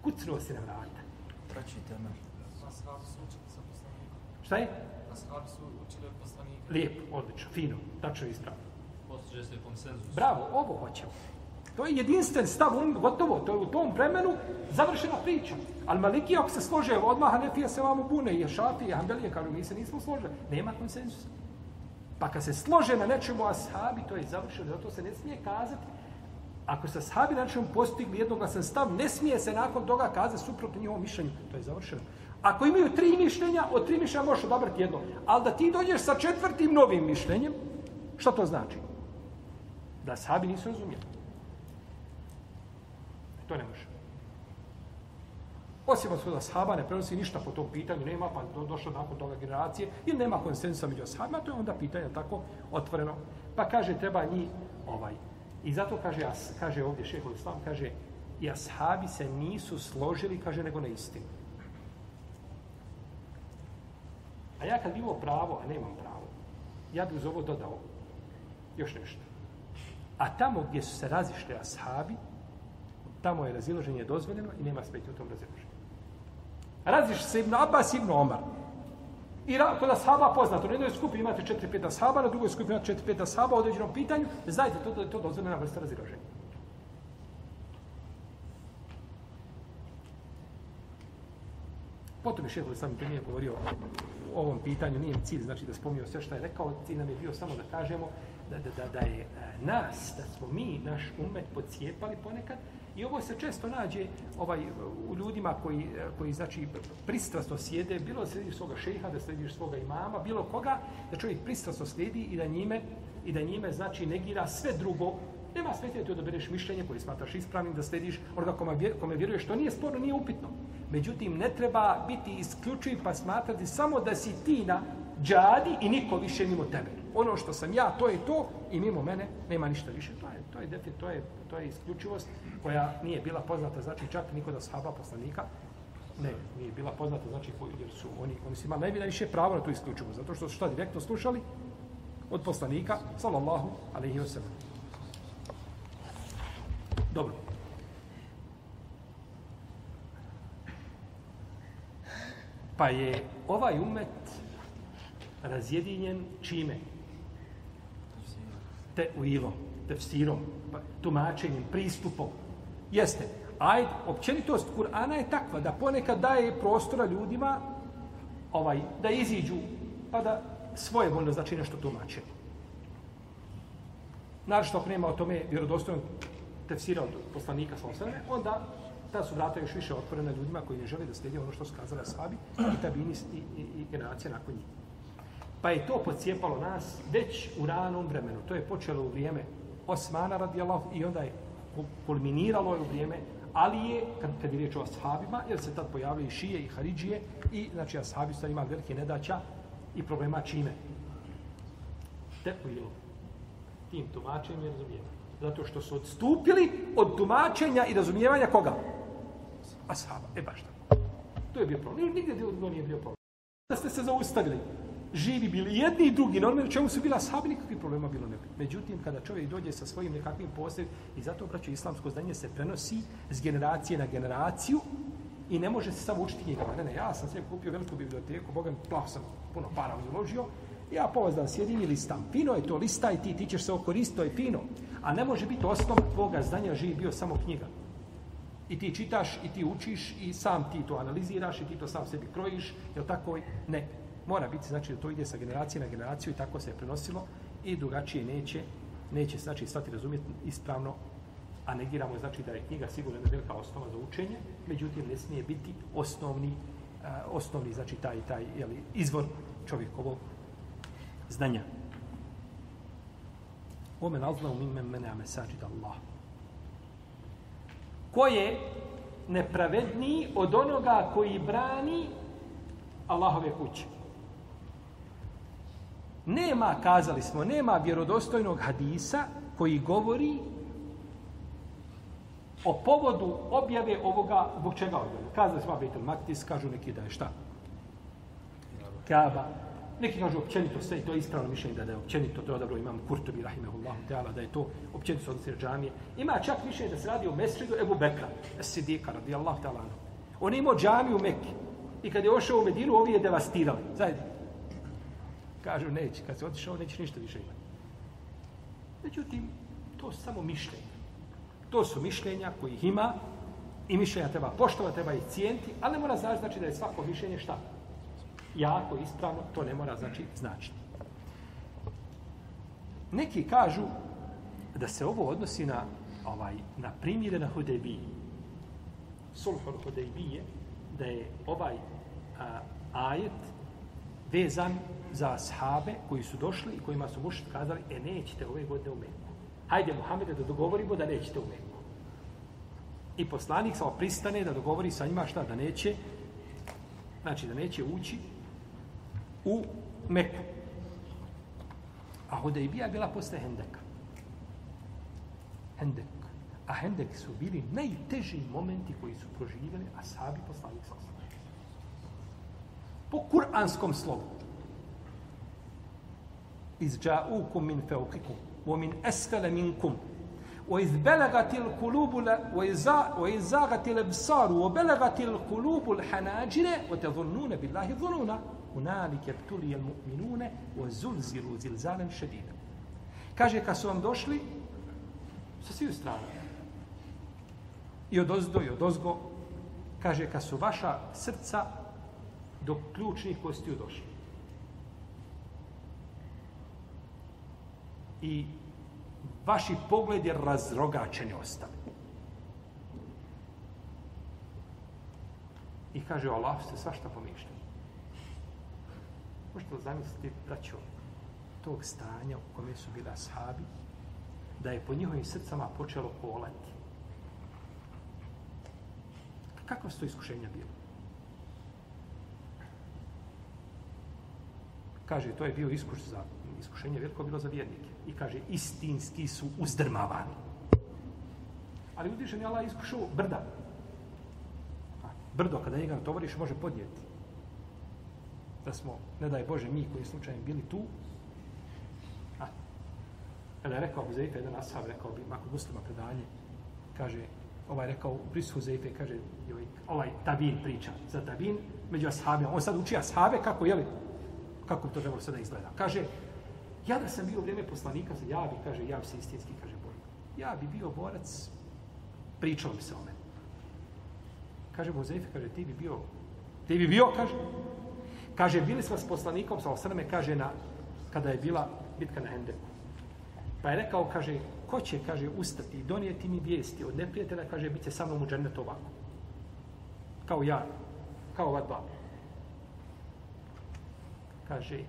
Kucnuo si na vrata. Pročite me. Ashabi su učili sa poslanikom. Šta je? Ashabi su učili od poslanika. Lijepo, odlično, fino, tačno ispravno. Postiže se konsenzus. Bravo, ovo hoćemo. To je jedinstven stav, um, gotovo, to je u tom vremenu završena priča. Ali Maliki, ako se slože odmah, Hanefija se vamo bune, i Šafi, i Hanbelije, kažu, mi se nismo složili. Nema konsenzusa. Pa kad se slože na nečemu ashabi, to je završeno, zato se ne smije kazati. Ako se ashabi na nečemu postigli jednoglasan stav, ne smije se nakon toga kazati suprotno njihovom mišljenju. To je završeno. Ako imaju tri mišljenja, od tri mišljenja možeš odabrati jedno. Ali da ti dođeš sa četvrtim novim mišljenjem, šta to znači? Da sahabi nisu razumijeli. E, to ne može. Osim od svoda sahaba ne prenosi ništa po tom pitanju, nema, pa do, došlo nakon toga generacije, ili nema konsensa među sahabima, to je onda pitanje tako otvoreno. Pa kaže, treba njih, ovaj, i zato kaže, as, kaže ovdje šehol islam, kaže, i ashabi se nisu složili, kaže, nego na istinu. A ja kad bi imao pravo, a nemam pravo, ja bi uz ovo dodao još nešto. A tamo gdje su se razišli ashabi, tamo je razilaženje dozvoljeno i nema smetnje u tom razilaženju. Raziš se Ibn Abbas i Ibn Omar. I ra, kod ashaba poznato, u jednoj skupi imate 4-5 ashaba, na drugoj skupi imate 4-5 ashaba u određenom pitanju, znajte to, to je to dozvoljena vrsta razilaženja. Potom je šehol sam to govorio o ovom pitanju, nije cilj znači da spomnio sve što je rekao, cilj nam je bio samo da kažemo da, da, da, da je e, nas, da smo mi, naš umet pocijepali ponekad i ovo se često nađe ovaj u ljudima koji, e, koji znači pristrasno sjede, bilo da slediš svoga šeha, da slediš svoga imama, bilo koga, da čovjek pristrasno slijedi i da njime i da njime znači negira sve drugo Nema smetnje da ti odabereš mišljenje koje smatraš ispravnim, da slediš onoga kome, kome vjeruješ, to nije sporno, nije upitno. Međutim, ne treba biti isključiv pa smatrati samo da si ti na džadi i niko više mimo tebe. Ono što sam ja, to je to i mimo mene nema ništa više. To je, to je, defin, to je, to je isključivost koja nije bila poznata, znači čak niko da sahaba poslanika, ne, nije bila poznata, znači jer su oni, oni su imali najbolje više pravo na tu isključivost, zato što su šta direktno slušali od poslanika, sallallahu alaihi wa sallam. Dobro. Pa je ovaj umet razjedinjen čime? Te uilom, tefsirom, pa, tumačenjem, pristupom. Jeste, ajd, općenitost Kur'ana je takva da ponekad daje prostora ljudima ovaj, da iziđu pa da svoje voljno znači nešto tumače. Naravno što ako nema o tome vjerodostojnog tefsira od poslanika Salosane, onda ta su vrata još više otvorena ljudima koji ne žele da slijede ono što su kazali ashabi i tabini i, i, i generacija nakon njih. Pa je to pocijepalo nas već u ranom vremenu. To je počelo u vrijeme Osmana radijallahu i onda je kulminiralo u vrijeme ali je, kad, kad je riječ o ashabima, jer se tad pojavili šije i haridžije i znači ashabi su imali velike nedaća i problema čime? Te ujelo. Tim tumačenjem i razumijevanjem. Zato što su odstupili od tumačenja i razumijevanja koga? Ashaba. E baš tako. To je bio problem. Nigdje drugo nije bio problem. Da ste se zaustavili. Živi bili jedni i drugi. Normalno čemu su bila ashabi, nikakvih problema bilo ne bi. Međutim, kada čovjek dođe sa svojim nekakvim posljedom, i zato, braću, islamsko znanje se prenosi s generacije na generaciju i ne može se samo učiti knjigama. Ne, ne, ja sam sve kupio veliku biblioteku, Boga mi plavo sam puno para uložio, ja povazdan sjedim i listam. Fino je to, listaj ti, ti ćeš se okoristiti, to je fino. A ne može biti osnov tvoga znanja živi bio samo knjiga. I ti čitaš, i ti učiš, i sam ti to analiziraš, i ti to sam sebi krojiš, je tako? Ne. Mora biti, znači, da to ide sa generacije na generaciju i tako se je prenosilo i drugačije neće, neće, znači, svati razumjeti ispravno, a negiramo, znači, da je knjiga sigurno jedna velika osnova za učenje, međutim, ne smije biti osnovni, uh, osnovni, znači, taj, taj, jeli, izvor čovjekovog znanja. Omen azlavu mime mene ame sađid Allah. Ko je nepravedniji od onoga koji brani Allahove kuće? Nema, kazali smo, nema vjerodostojnog hadisa koji govori o povodu objave ovoga, zbog čega objave. Kazali smo Betel Maktis, kažu neki da je šta? Kaba Neki kažu općenito sve, to je ispravno mišljenje da je općenito, to je odabro imam Kurtobi, rahimehullahu ta'ala, da je to općenito odnosi džamije. Ima čak mišljenje da se radi o mesridu Ebu Bekra, Sidika, radijallahu ta'ala. On je imao džamiju u Mekke i kad je ošao u Medinu, ovi je devastirali. Zajedno. Kažu, neće, kad se otišao, neće ništa više imati. Međutim, to su samo mišljenja. To su mišljenja kojih ima i mišljenja treba poštovati, treba ih cijeniti, ali ne mora znači da je svako mišljenje šta? Jako ispravno, to ne mora znači značiti. Neki kažu da se ovo odnosi na ovaj na primjere na Hudejbiji. Sulhul Hudejbije, da je ovaj a, ajet vezan za ashabe koji su došli i kojima su mušit kazali, e nećete ove godine u Meku. Hajde, Muhammede, da dogovorimo da nećete u Meku. I poslanik samo pristane da dogovori sa njima šta, da neće, znači da neće ući u Meku. A Hudaybija je bila posle Hendeka. Hendek. A Hendek su bili najteži momenti koji su proživjeli ashabi poslanik sa Po kuranskom slovu. Iz dža'ukum min feukikum, wa min esfele minkum, وإذ بلغت القلوب ل- وإذا- وإذ زاغت الأبصار وبلغت القلوب الحناجر وتظنون بالله hunalike ptulijel mu'minune u zulziru zilzalem šedine. Kaže, kad su vam došli, sa svih strana. I od ozdo i od ozgo, kaže, kad su vaša srca do ključnih kostiju došli. I vaši pogled je razrogačen i ostali. I kaže, Allah, ste svašta pomišljali. Možete li zamisliti, braćo, tog stanja u kome su bili ashabi, da je po njihovim srcama počelo kolati. Kako su to iskušenja bilo? Kaže, to je bio iskuš za, iskušenje veliko bilo za vjernike. I kaže, istinski su uzdrmavani. Ali uzvišen je Allah iskušao brda. A, Brdo, kada njega natovariš, može podnijeti. Da smo, ne daj Bože, mi koji slučajem bili tu, a, kada je rekao Huzeife, jedan ashab, rekao bi, makon muslima predanje, kaže, ovaj rekao, u prisu Huzeife, kaže, joj, ovaj tabin priča za tabin među ashabima. On sad uči ashabe kako, jeli, kako bi to trebalo sada izgleda. Kaže, ja da sam bio u vrijeme poslanika, ja bi, kaže, ja bi se istinski, kaže, bojio. Ja bi bio borac, pričao bi se o meni. Kaže Huzeife, kaže, ti bi bio, ti bi bio, kaže, kaže, bili smo s poslanikom, sa osrme, kaže, na, kada je bila bitka na Hendeku. Pa je rekao, kaže, ko će, kaže, ustati i donijeti mi vijesti od neprijatelja, kaže, bit će sa mnom u džennetu ovako. Kao ja, kao ova dva. Kaže,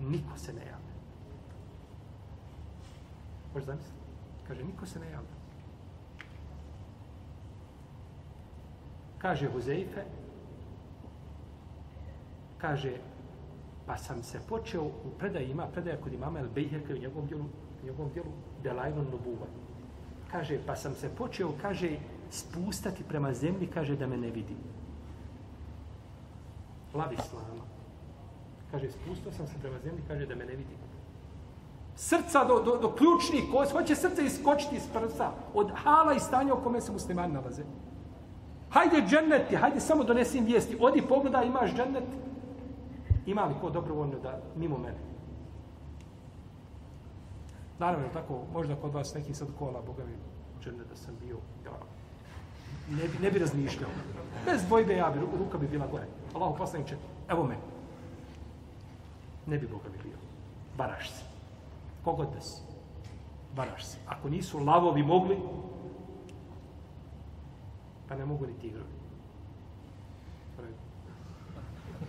niko se ne javlja. Možeš zamisliti? Kaže, niko se ne javlja. Kaže Huzeife, kaže, pa sam se počeo u predajima, predaja kod imama El Bejherke u njegovom dijelu, u njegovom dijelu Delajnon Nubuva. Kaže, pa sam se počeo, kaže, spustati prema zemlji, kaže, da me ne vidi. Lav Islama. Kaže, spustao sam se prema zemlji, kaže, da me ne vidi. Srca do, do, do ključnih kost, hoće srce iskočiti iz prsa od hala i stanja u kome se muslimani nalaze. Hajde dženneti, hajde samo donesim vijesti. Odi pogledaj, imaš džennet. Ima li ko dobrovoljno da mimo mene? Naravno, tako, možda kod vas neki sad kola, Boga mi, džennet da sam bio, ja, ne bi, ne bi razmišljao. Bez dvojbe ja bi, ruka bi bila gore. Allahu poslaniče, evo me. Ne bi Boga mi bio. Baraš se. Kogod da si. Baraš se. Ako nisu lavovi mogli, pa ne mogu ni tigrovi.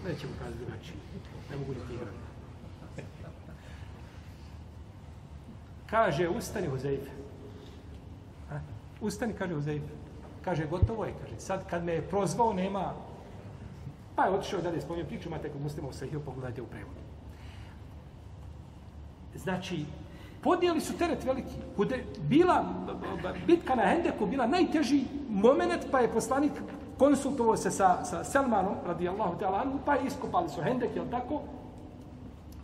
Nećemo kazati drugačije. Ne mogu ni tigrovi. Kaže, ustani Huzeife. Ustani, kaže Huzeife. Kaže, gotovo je, kaže. Sad kad me je prozvao, nema... Pa je otišao dalje, spominjem priču, imate kod muslima u Sahiju, pogledajte u prevodu. Znači, podijeli su teret veliki. Hude, bila bitka na Hendeku, bila najteži moment, pa je poslanik konsultovao se sa, sa Selmanom, radijallahu ta'ala anhu, pa iskopali su Hendek, jel tako?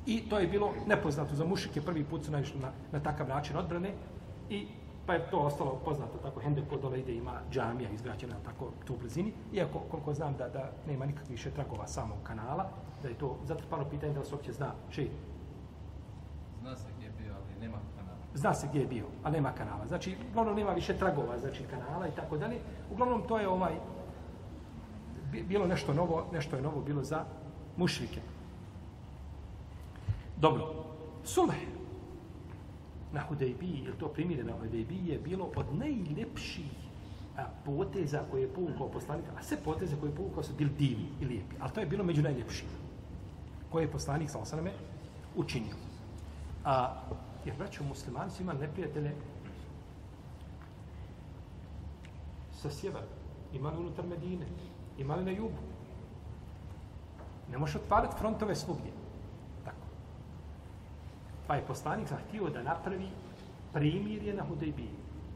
I to je bilo nepoznato za mušike, prvi put su naišli na, na takav način odbrane i pa je to ostalo poznato tako Hendek kod dole ide ima džamija izgrađena tako tu u blizini, iako koliko znam da, da nema nikakvih više tragova samog kanala, da je to zatrpano pitanje da se uopće zna čiji Zna se gdje je bio, ali nema kanala. zna se gdje je bio, a nema kanala. Znači, uglavnom nema više tragova, znači kanala i tako dalje. Uglavnom to je ovaj bilo nešto novo, nešto je novo bilo za mušrike. Dobro. Sulh na Hudejbiji, ili to primire na Hudejbiji, je bilo od najlepših a, poteza koje je povukao poslanik, a sve poteze koje je povukao su bili divni i lijepi, ali to je bilo među najljepšim koje je poslanik sa osaname učinio. A, jer, braćo, muslimani su imali neprijatelje sa sjevera, imali unutar Medine, imali na jugu. Ne možeš otvarati frontove svugdje. Tako. Pa je poslanik zahtio da napravi primirje na Hudejbiji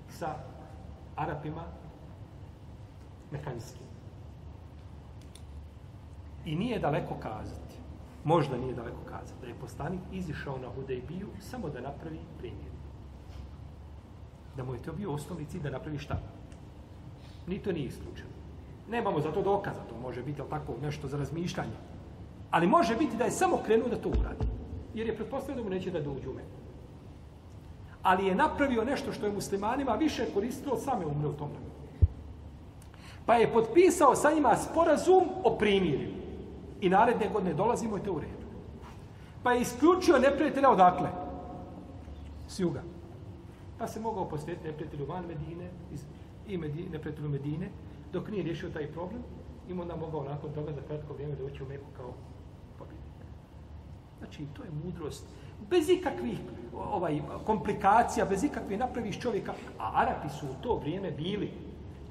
sa Arapima mekanijskim. I nije daleko kazati, možda nije daleko kazati, da je poslanik izišao na Hudejbiju samo da napravi primjer. Da mu je to bio osnovni cilj da napravi šta? Ni to nije isključeno. Nemamo za to dokaza, to može biti tako nešto za razmišljanje. Ali može biti da je samo krenuo da to uradi. Jer je pretpostavio da mu neće da dođu u Meku. Ali je napravio nešto što je muslimanima više koristilo same umre u tom vremenu. Pa je potpisao sa njima sporazum o primirju. I naredne godine dolazimo i to u redu. Pa je isključio neprijatelja odakle? S juga. Pa se mogao posvetiti neprijatelju van Medine iz, i Medine, neprijatelju Medine dok nije riješio taj problem im onda mogao nakon toga za kratko vrijeme doći u Meku kao pobjednik. Znači, to je mudrost. Bez ikakvih ovaj, komplikacija, bez ikakvih napraviš čovjeka. A Arapi su u to vrijeme bili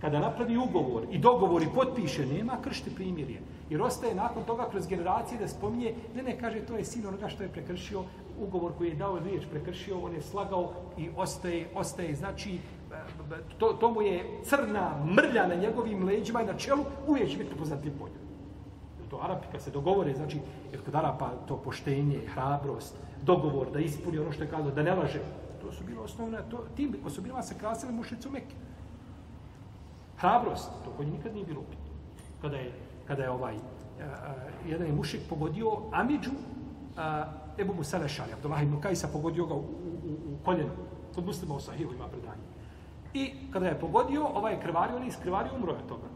kada napravi ugovor i dogovor i potpiše, nema kršti primirje. Jer ostaje nakon toga kroz generacije da spominje, ne, ne, kaže, to je sin onoga što je prekršio, ugovor koji je dao riječ prekršio, on je slagao i ostaje, ostaje znači, to, to mu je crna mrlja na njegovim leđima i na čelu, uvijek će biti po polju. To Arapi, kad se dogovore, znači, jer kod Arapa to poštenje, hrabrost, dogovor da ispuni ono što je kazao, da ne laže, to su bilo osnovne, to, tim osobinama se krasili mušicu Mekke. Hrabrost, to kod nikad nije bilo upitno. Kada je, kada je ovaj, uh, jedan je mušik pogodio Amidžu, uh, Ebu Musale Šari, Abdullah ibn Kajsa pogodio ga u, u, u koljeno. Kod muslima u Sahihu ima predanje. I kada je pogodio, ovaj je krvario, on je iskrvario, umro je toga.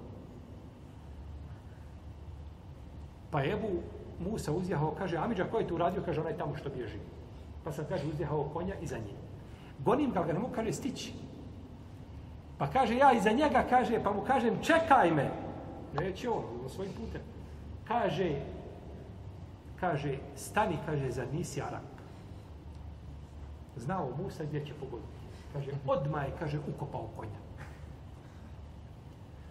Pa je Ebu Musa uzjahao, kaže, Amidža, ko je tu uradio? Kaže, onaj tamo što bježi. Pa sam, kaže, uzjahao konja i za njim. Gonim ga, ga ne mogu, kaže, stići. Pa kaže, ja iza njega, kaže, pa mu kažem, čekaj me. Neće on, na svojim putem. Kaže, kaže, stani, kaže, za nisi Arab. Znao Musa gdje će pogoditi. Kaže, odmah je, kaže, ukopao konja.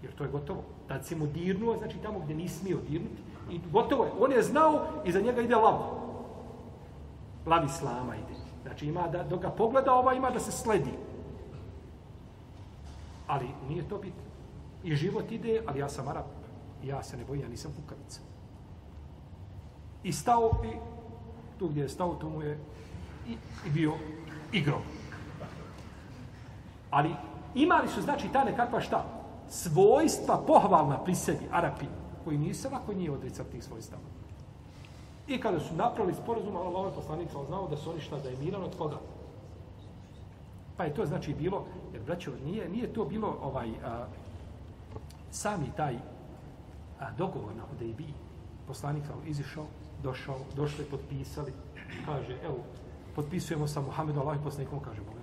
Jer to je gotovo. Tad se mu dirnuo, znači tamo gdje nisi smio dirnuti. I gotovo je. On je znao i za njega ide lav. Lav islama ide. Znači ima da, dok ga pogleda, ova ima da se sledi. Ali nije to bitno. I život ide, ali ja sam Arab. Ja se ne bojim, ja nisam kukavica. I stao i tu gdje je stao, tu mu je i, i bio igrom. Ali imali su, znači, ta nekakva šta? Svojstva pohvalna pri sebi, Arapi, koji nisu lako nije odricati tih svojstava. I kada su napravili sporazum, Allah je poslanik sam znao da su oni šta da je miran od koga? Pa je to znači bilo, jer braćo, nije, nije to bilo ovaj a, sami taj a, dogovor na Hudejbi. Poslanik sam izišao, došao, došli, potpisali, kaže, evo, potpisujemo sa Muhammedom, Allah poslanikom, kaže, molim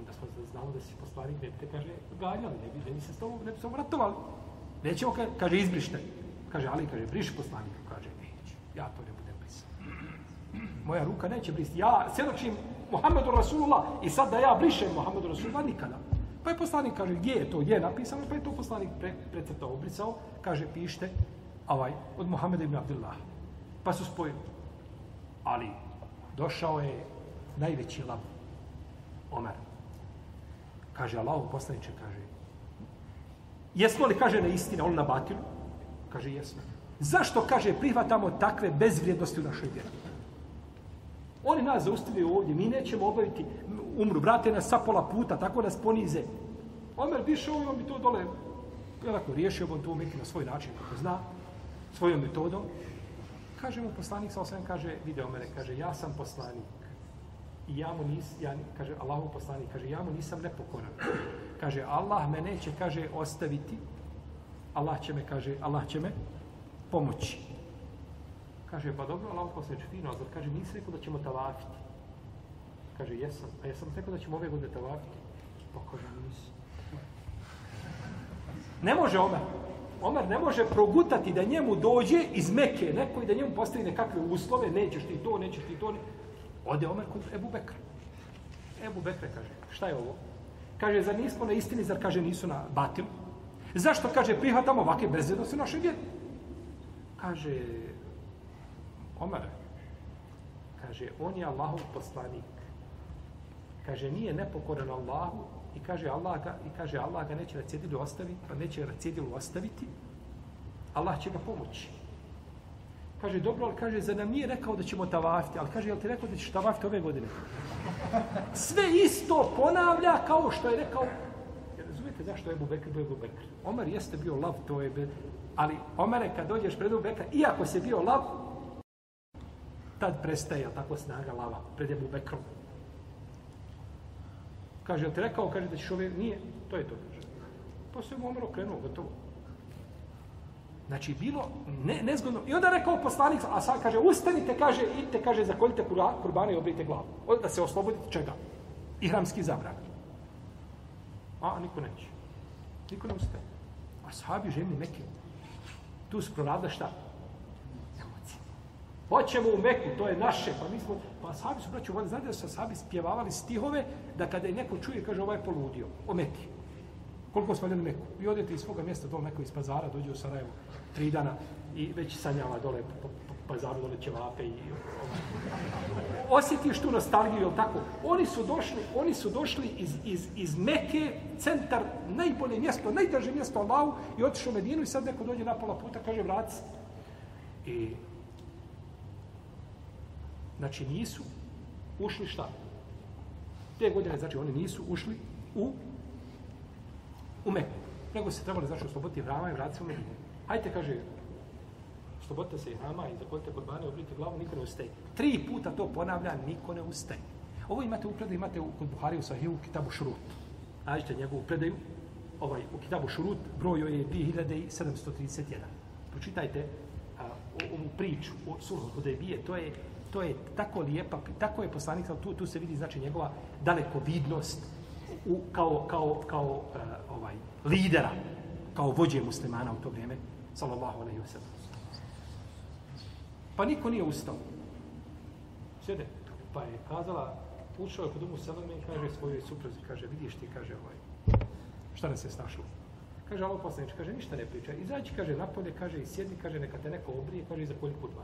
znamo da si poslanik, ne te, kaže, ganjali, ne bi, ne bi se s tobom, ne bi se obratovali. Nećemo, kaže, izbrište. Kaže, Ali, kaže, briši poslanik, kaže, neću, ja to ne budem brisao. Moja ruka neće brisati. Ja svjedočim Muhammedu Rasulullah i sad da ja brišem Muhammedu Rasulullah nikada. Pa je poslanik kaže gdje je to, je napisano, pa je to poslanik pre, precrtao, obrisao, kaže pište ovaj, od Muhammeda ibn Abdullah. Pa su spojili. Ali došao je najveći lav, Omer. Kaže Allah, poslaniče, kaže, jesmo li, kaže, na istina, on na batinu? Kaže, jesmo. Zašto, kaže, prihvatamo takve bezvrijednosti u našoj vjeri? Oni nas zaustavljaju ovdje, mi nećemo obaviti, umru, brate nas sa pola puta, tako nas ponize. Omer bi šao i on bi to dole, onako, riješio bi on to umjeti na svoj način, kako zna, svojom metodom. Kaže mu poslanik, sa osvijem, kaže, vide Omere, kaže, ja sam poslanik. I ja mu nis, ja, kaže, Allahu poslanik, kaže, ja mu nisam nepokoran. Kaže, Allah me neće, kaže, ostaviti. Allah će me, kaže, Allah će me pomoći. Kaže, pa dobro, Allahu posveći fino, ali kaže, nisi rekao da ćemo tavafiti? Kaže, jesam. A jesam rekao da ćemo ove godine tavafiti? Pa kaže, nisi. Ne može Omer. Omer ne može progutati da njemu dođe iz Meke neko i da njemu postavi nekakve uslove, nećeš ti to, nećeš ti to. Ne. Ode Omer kod Ebu Bekra. Ebu Bekra kaže, šta je ovo? Kaže, zar nismo na istini, zar kaže nisu na batilu? Zašto, kaže, prihvatamo ovake bezvjednosti u našoj vjeri? Kaže, Omer, kaže, on je Allahov poslanik. Kaže, nije nepokoran Allahu i kaže Allah ga, i kaže Allah ga neće na cjedilu ostaviti, pa neće na cjedilu ostaviti, Allah će ga pomoći. Kaže, dobro, ali kaže, za nam nije rekao da ćemo tavafiti, ali kaže, jel ti rekao da ćeš tavafiti ove godine? Sve isto ponavlja kao što je rekao Vidite zašto je Ebu Bekr bio Ebu Bekr. Omer jeste bio lav, to je... Be... Ali Omer, kad dođeš pred Ebu Bekra, iako se bio lav, tad prestaje, jel tako, snaga lava pred Ebu Bekrom. Kaže, jel ti rekao, kaže da ćeš ove... Nije, to je to, kaže. To se Omer okrenuo, gotovo. Znači, bilo ne, nezgodno. I onda rekao poslanik, a sad kaže, ustanite, kaže, idite, kaže, zakoljite kurbane i obrijte glavu. Od, da se oslobodite čega? Ihramski zabran. A, niko neće. Niko ne ustaje. A sahabi ženi Mekke. Tu su proradili šta? Emocije. Hoćemo u Meku, to je naše. Pa mi smo, pa sahabi su, braću, znate da su sahabi spjevavali stihove da kada je neko čuje, kaže, ovaj je poludio. O Mekke. Koliko smo ljeni Meku? Vi odete iz svoga mjesta, dole neko iz pazara, dođe u Sarajevo, tri dana i već sanjava dole po, po, po pazaru, dole ćevape i ovaj. osjetiš tu nostalgiju, jel tako? Oni su došli, oni su došli iz, iz, iz Meke, centar, najbolje mjesto, najdraže mjesto Allahu i otišu u Medinu i sad neko dođe na pola puta, kaže vrati. I znači nisu ušli šta? Te godine, znači oni nisu ušli u u Meku. Nego se trebali, znači, osloboditi hrama i vratiti u Medinu. Hajte, kaže, oslobodite se vrama i zakolite korbane, obrite glavu, niko ne ustaje. Tri puta to ponavlja, niko ne ustaje. Ovo imate u predaju, imate u, kod Buhari u Sahihu u Kitabu Šurut. Nađite njegovu predaju, ovaj, u Kitabu Šurut, broj je 2731. Pročitajte a, ovu priču o Sulhu Hudebije, to je, to je tako lijepa, tako je poslanik, tu, tu se vidi znači njegova dalekovidnost, u, kao, kao, kao uh, ovaj, lidera, kao vođe muslimana u to vrijeme, sallallahu alaihi wa sallam. Pa niko nije ustao. Sjede. Pa je kazala, ušao je kod umu Seleme i kaže svojoj suprazi, kaže, vidiš ti, kaže, ovaj, šta nas se snašlo? Kaže, alo poslanič, kaže, ništa ne priča. Izađi, kaže, napolje, kaže, i sjedni, kaže, neka te neko obrije, kaže, i za kolju kudva.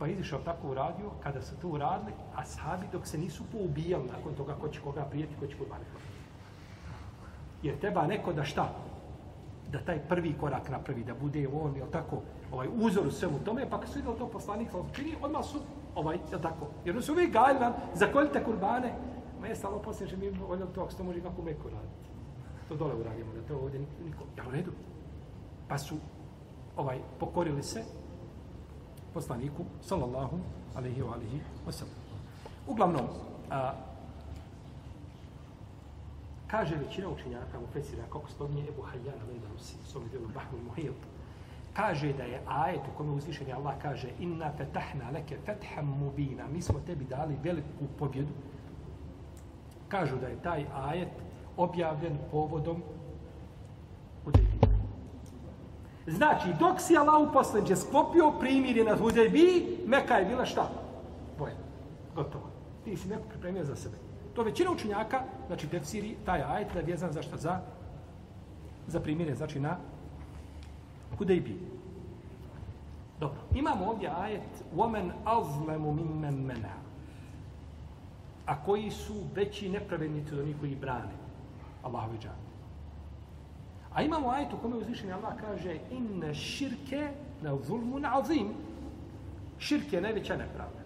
Pa izišao tako uradio, kada su to uradili, a sahabi dok se nisu poubijali nakon toga ko će koga prijeti, ko će kurbani Jer treba neko da šta? Da taj prvi korak napravi, da bude on, jel tako, ovaj uzor u svemu tome, pa kad su vidjeli to poslanik, ali čini, odmah su, ovaj, jel tako, jer su uvijek gajali nam, zakoljite kurbane, ma je stalo poslije, že mi voljeli to, ako se to može kako meko raditi. To dole uradimo, da to ovdje niko, jel u redu? Pa su, ovaj, pokorili se, poslaniku, sallallahu alaihi wa alihi wa sallam. Uglavnom, a, kaže većina učenjaka u Fesira, kako spominje Ebu Hajjana Lendarusi, u svom djelu Bahmu Muhil, kaže da je ajet u kome uzvišeni Allah kaže inna fatahna leke fetham mubina, mi smo tebi dali veliku pobjedu. Kažu da je taj ajet objavljen povodom Hudejbije. Znači, dok si Allah uposleđe sklopio primirje na Hudebi, Meka je bila šta? Boje. Gotovo. Ti si neko pripremio za sebe. To većina učenjaka, znači tefsiri, taj ajet da je vjezan za šta? Za, za primirje, znači na Hudebi. Dobro. Imamo ovdje ajet وَمَنْ أَظْلَمُ مِمَّنْ مَنَا A koji su veći nepravednici od onih koji brane Allahovi džani. A imamo ajet u kome uzvišeni Allah kaže inna širke na zulmun azim. Širke je najveća nepravda.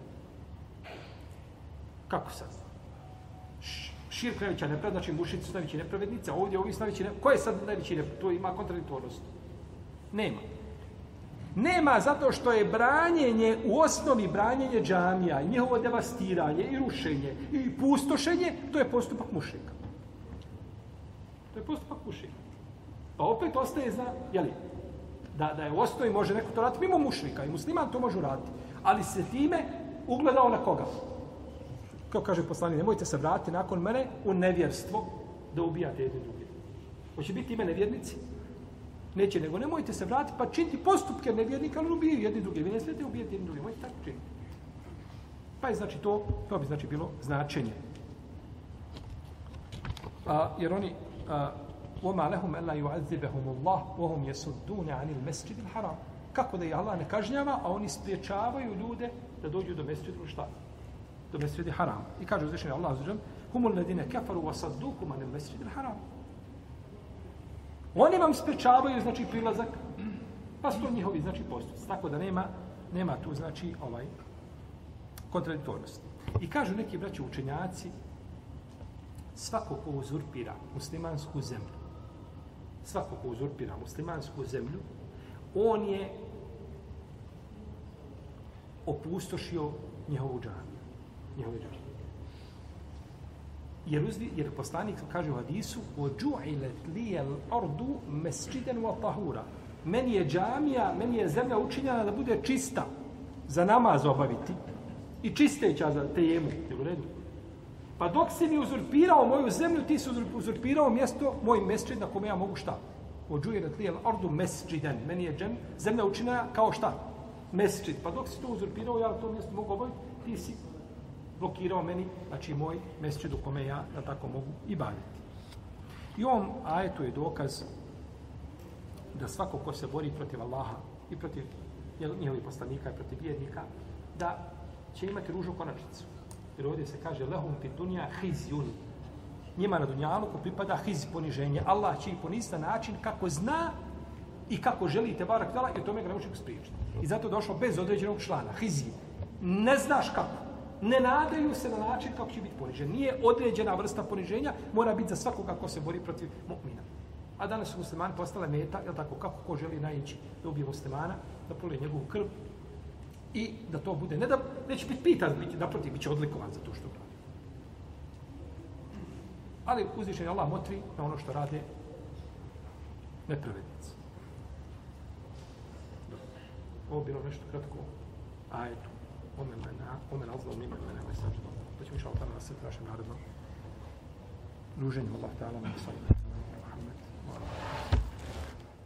Kako sad? Širk je najveća nepravda, znači mušici su najveći nepravednici, a ovdje ovi su najveći nepravednici. Ko je sad najveći nepravednici? To ima kontradiktornost. Nema. Nema zato što je branjenje, u osnovi branjenje džamija, njihovo devastiranje i rušenje i pustošenje, to je postupak mušika. To je postupak mušika. Pa opet ostaje za, jeli, da, da je u osnovi može neko to raditi mimo mušnika i musliman to može raditi. Ali se time ugledao na koga? Kao kaže poslanik, nemojte se vratiti nakon mene u nevjerstvo da ubijate jedni druge. Hoće biti ime nevjernici? Neće, nego nemojte se vratiti pa činiti postupke nevjernika, ali ubijaju jedni druge. Vi ne smijete ubijati jedni druge, mojte tako činiti. Pa je znači to, to bi znači bilo značenje. A, jer oni, a, وما لهم الا يعذبهم الله وهم يصدون عن المسجد الحرام kako da ih Allah ne kažnjava, a oni spriječavaju ljude da dođu do mesjidu šta? Do mesjidi haram. I kaže uzvišenje Allah uzvišenje, humul ledine kefaru wa saddukum anil mesjidi haram. Oni vam spriječavaju, znači, prilazak, pa su to njihovi, znači, postupci. Tako da nema, nema tu, znači, ovaj, kontradiktornost. I kažu neki braći učenjaci, svako ko uzurpira muslimansku zemlju, svako ko uzurpira muslimansku zemlju, on je opustošio njihovu džaniju. Njihovu džaniju. Jer, uzvi, jer poslanik kaže u hadisu وَجُعِلَتْ لِيَ الْأَرْضُ مَسْجِدًا وَطَهُورًا Meni je džamija, meni je zemlja učinjena da bude čista za namaz obaviti i čisteća za tejemu. Je u redu? Pa dok si mi uzurpirao moju zemlju, ti si uzurpirao mjesto, moj mesčid na kome ja mogu šta? Ođujirat lijel ardu mesčiden. Meni je džem, zemlja učinjena kao šta? Mesčid. Pa dok si to uzurpirao, ja to mjesto mogu obaviti, ti si blokirao meni, znači moj mesčid u kome ja da tako mogu i baviti. I on, ajetu je dokaz da svako ko se bori protiv Allaha i protiv njegovih poslanika i protiv vjernika, da će imati ružu konačnicu. Jer ovdje se kaže lehum fi dunja hizjun. Njima na dunjalu ko pripada hiz poniženje. Allah će ih poniziti na način kako zna i kako želi te barak tala i o tome ga ne možemo spriječiti. I zato došlo bez određenog člana. Hizji. Ne znaš kako. Ne nadaju se na način kako će biti ponižen. Nije određena vrsta poniženja, mora biti za svakoga ko se bori protiv mu'mina. A danas su muslimani postale meta, je tako, kako ko želi najići da ubije muslimana, da polije njegovu krv i da to bude, ne da neće biti pitan, biti, naprotiv, bit će odlikovan za to što radi. Ali uzvišen je Allah motri na ono što rade nepravednici. Ovo bilo nešto kratko ajetu. Omen mena, omen azla, mima mena, mena, ovaj sađda. To ćemo išao tamo na sve našem narodnom druženju. Allah ta'ala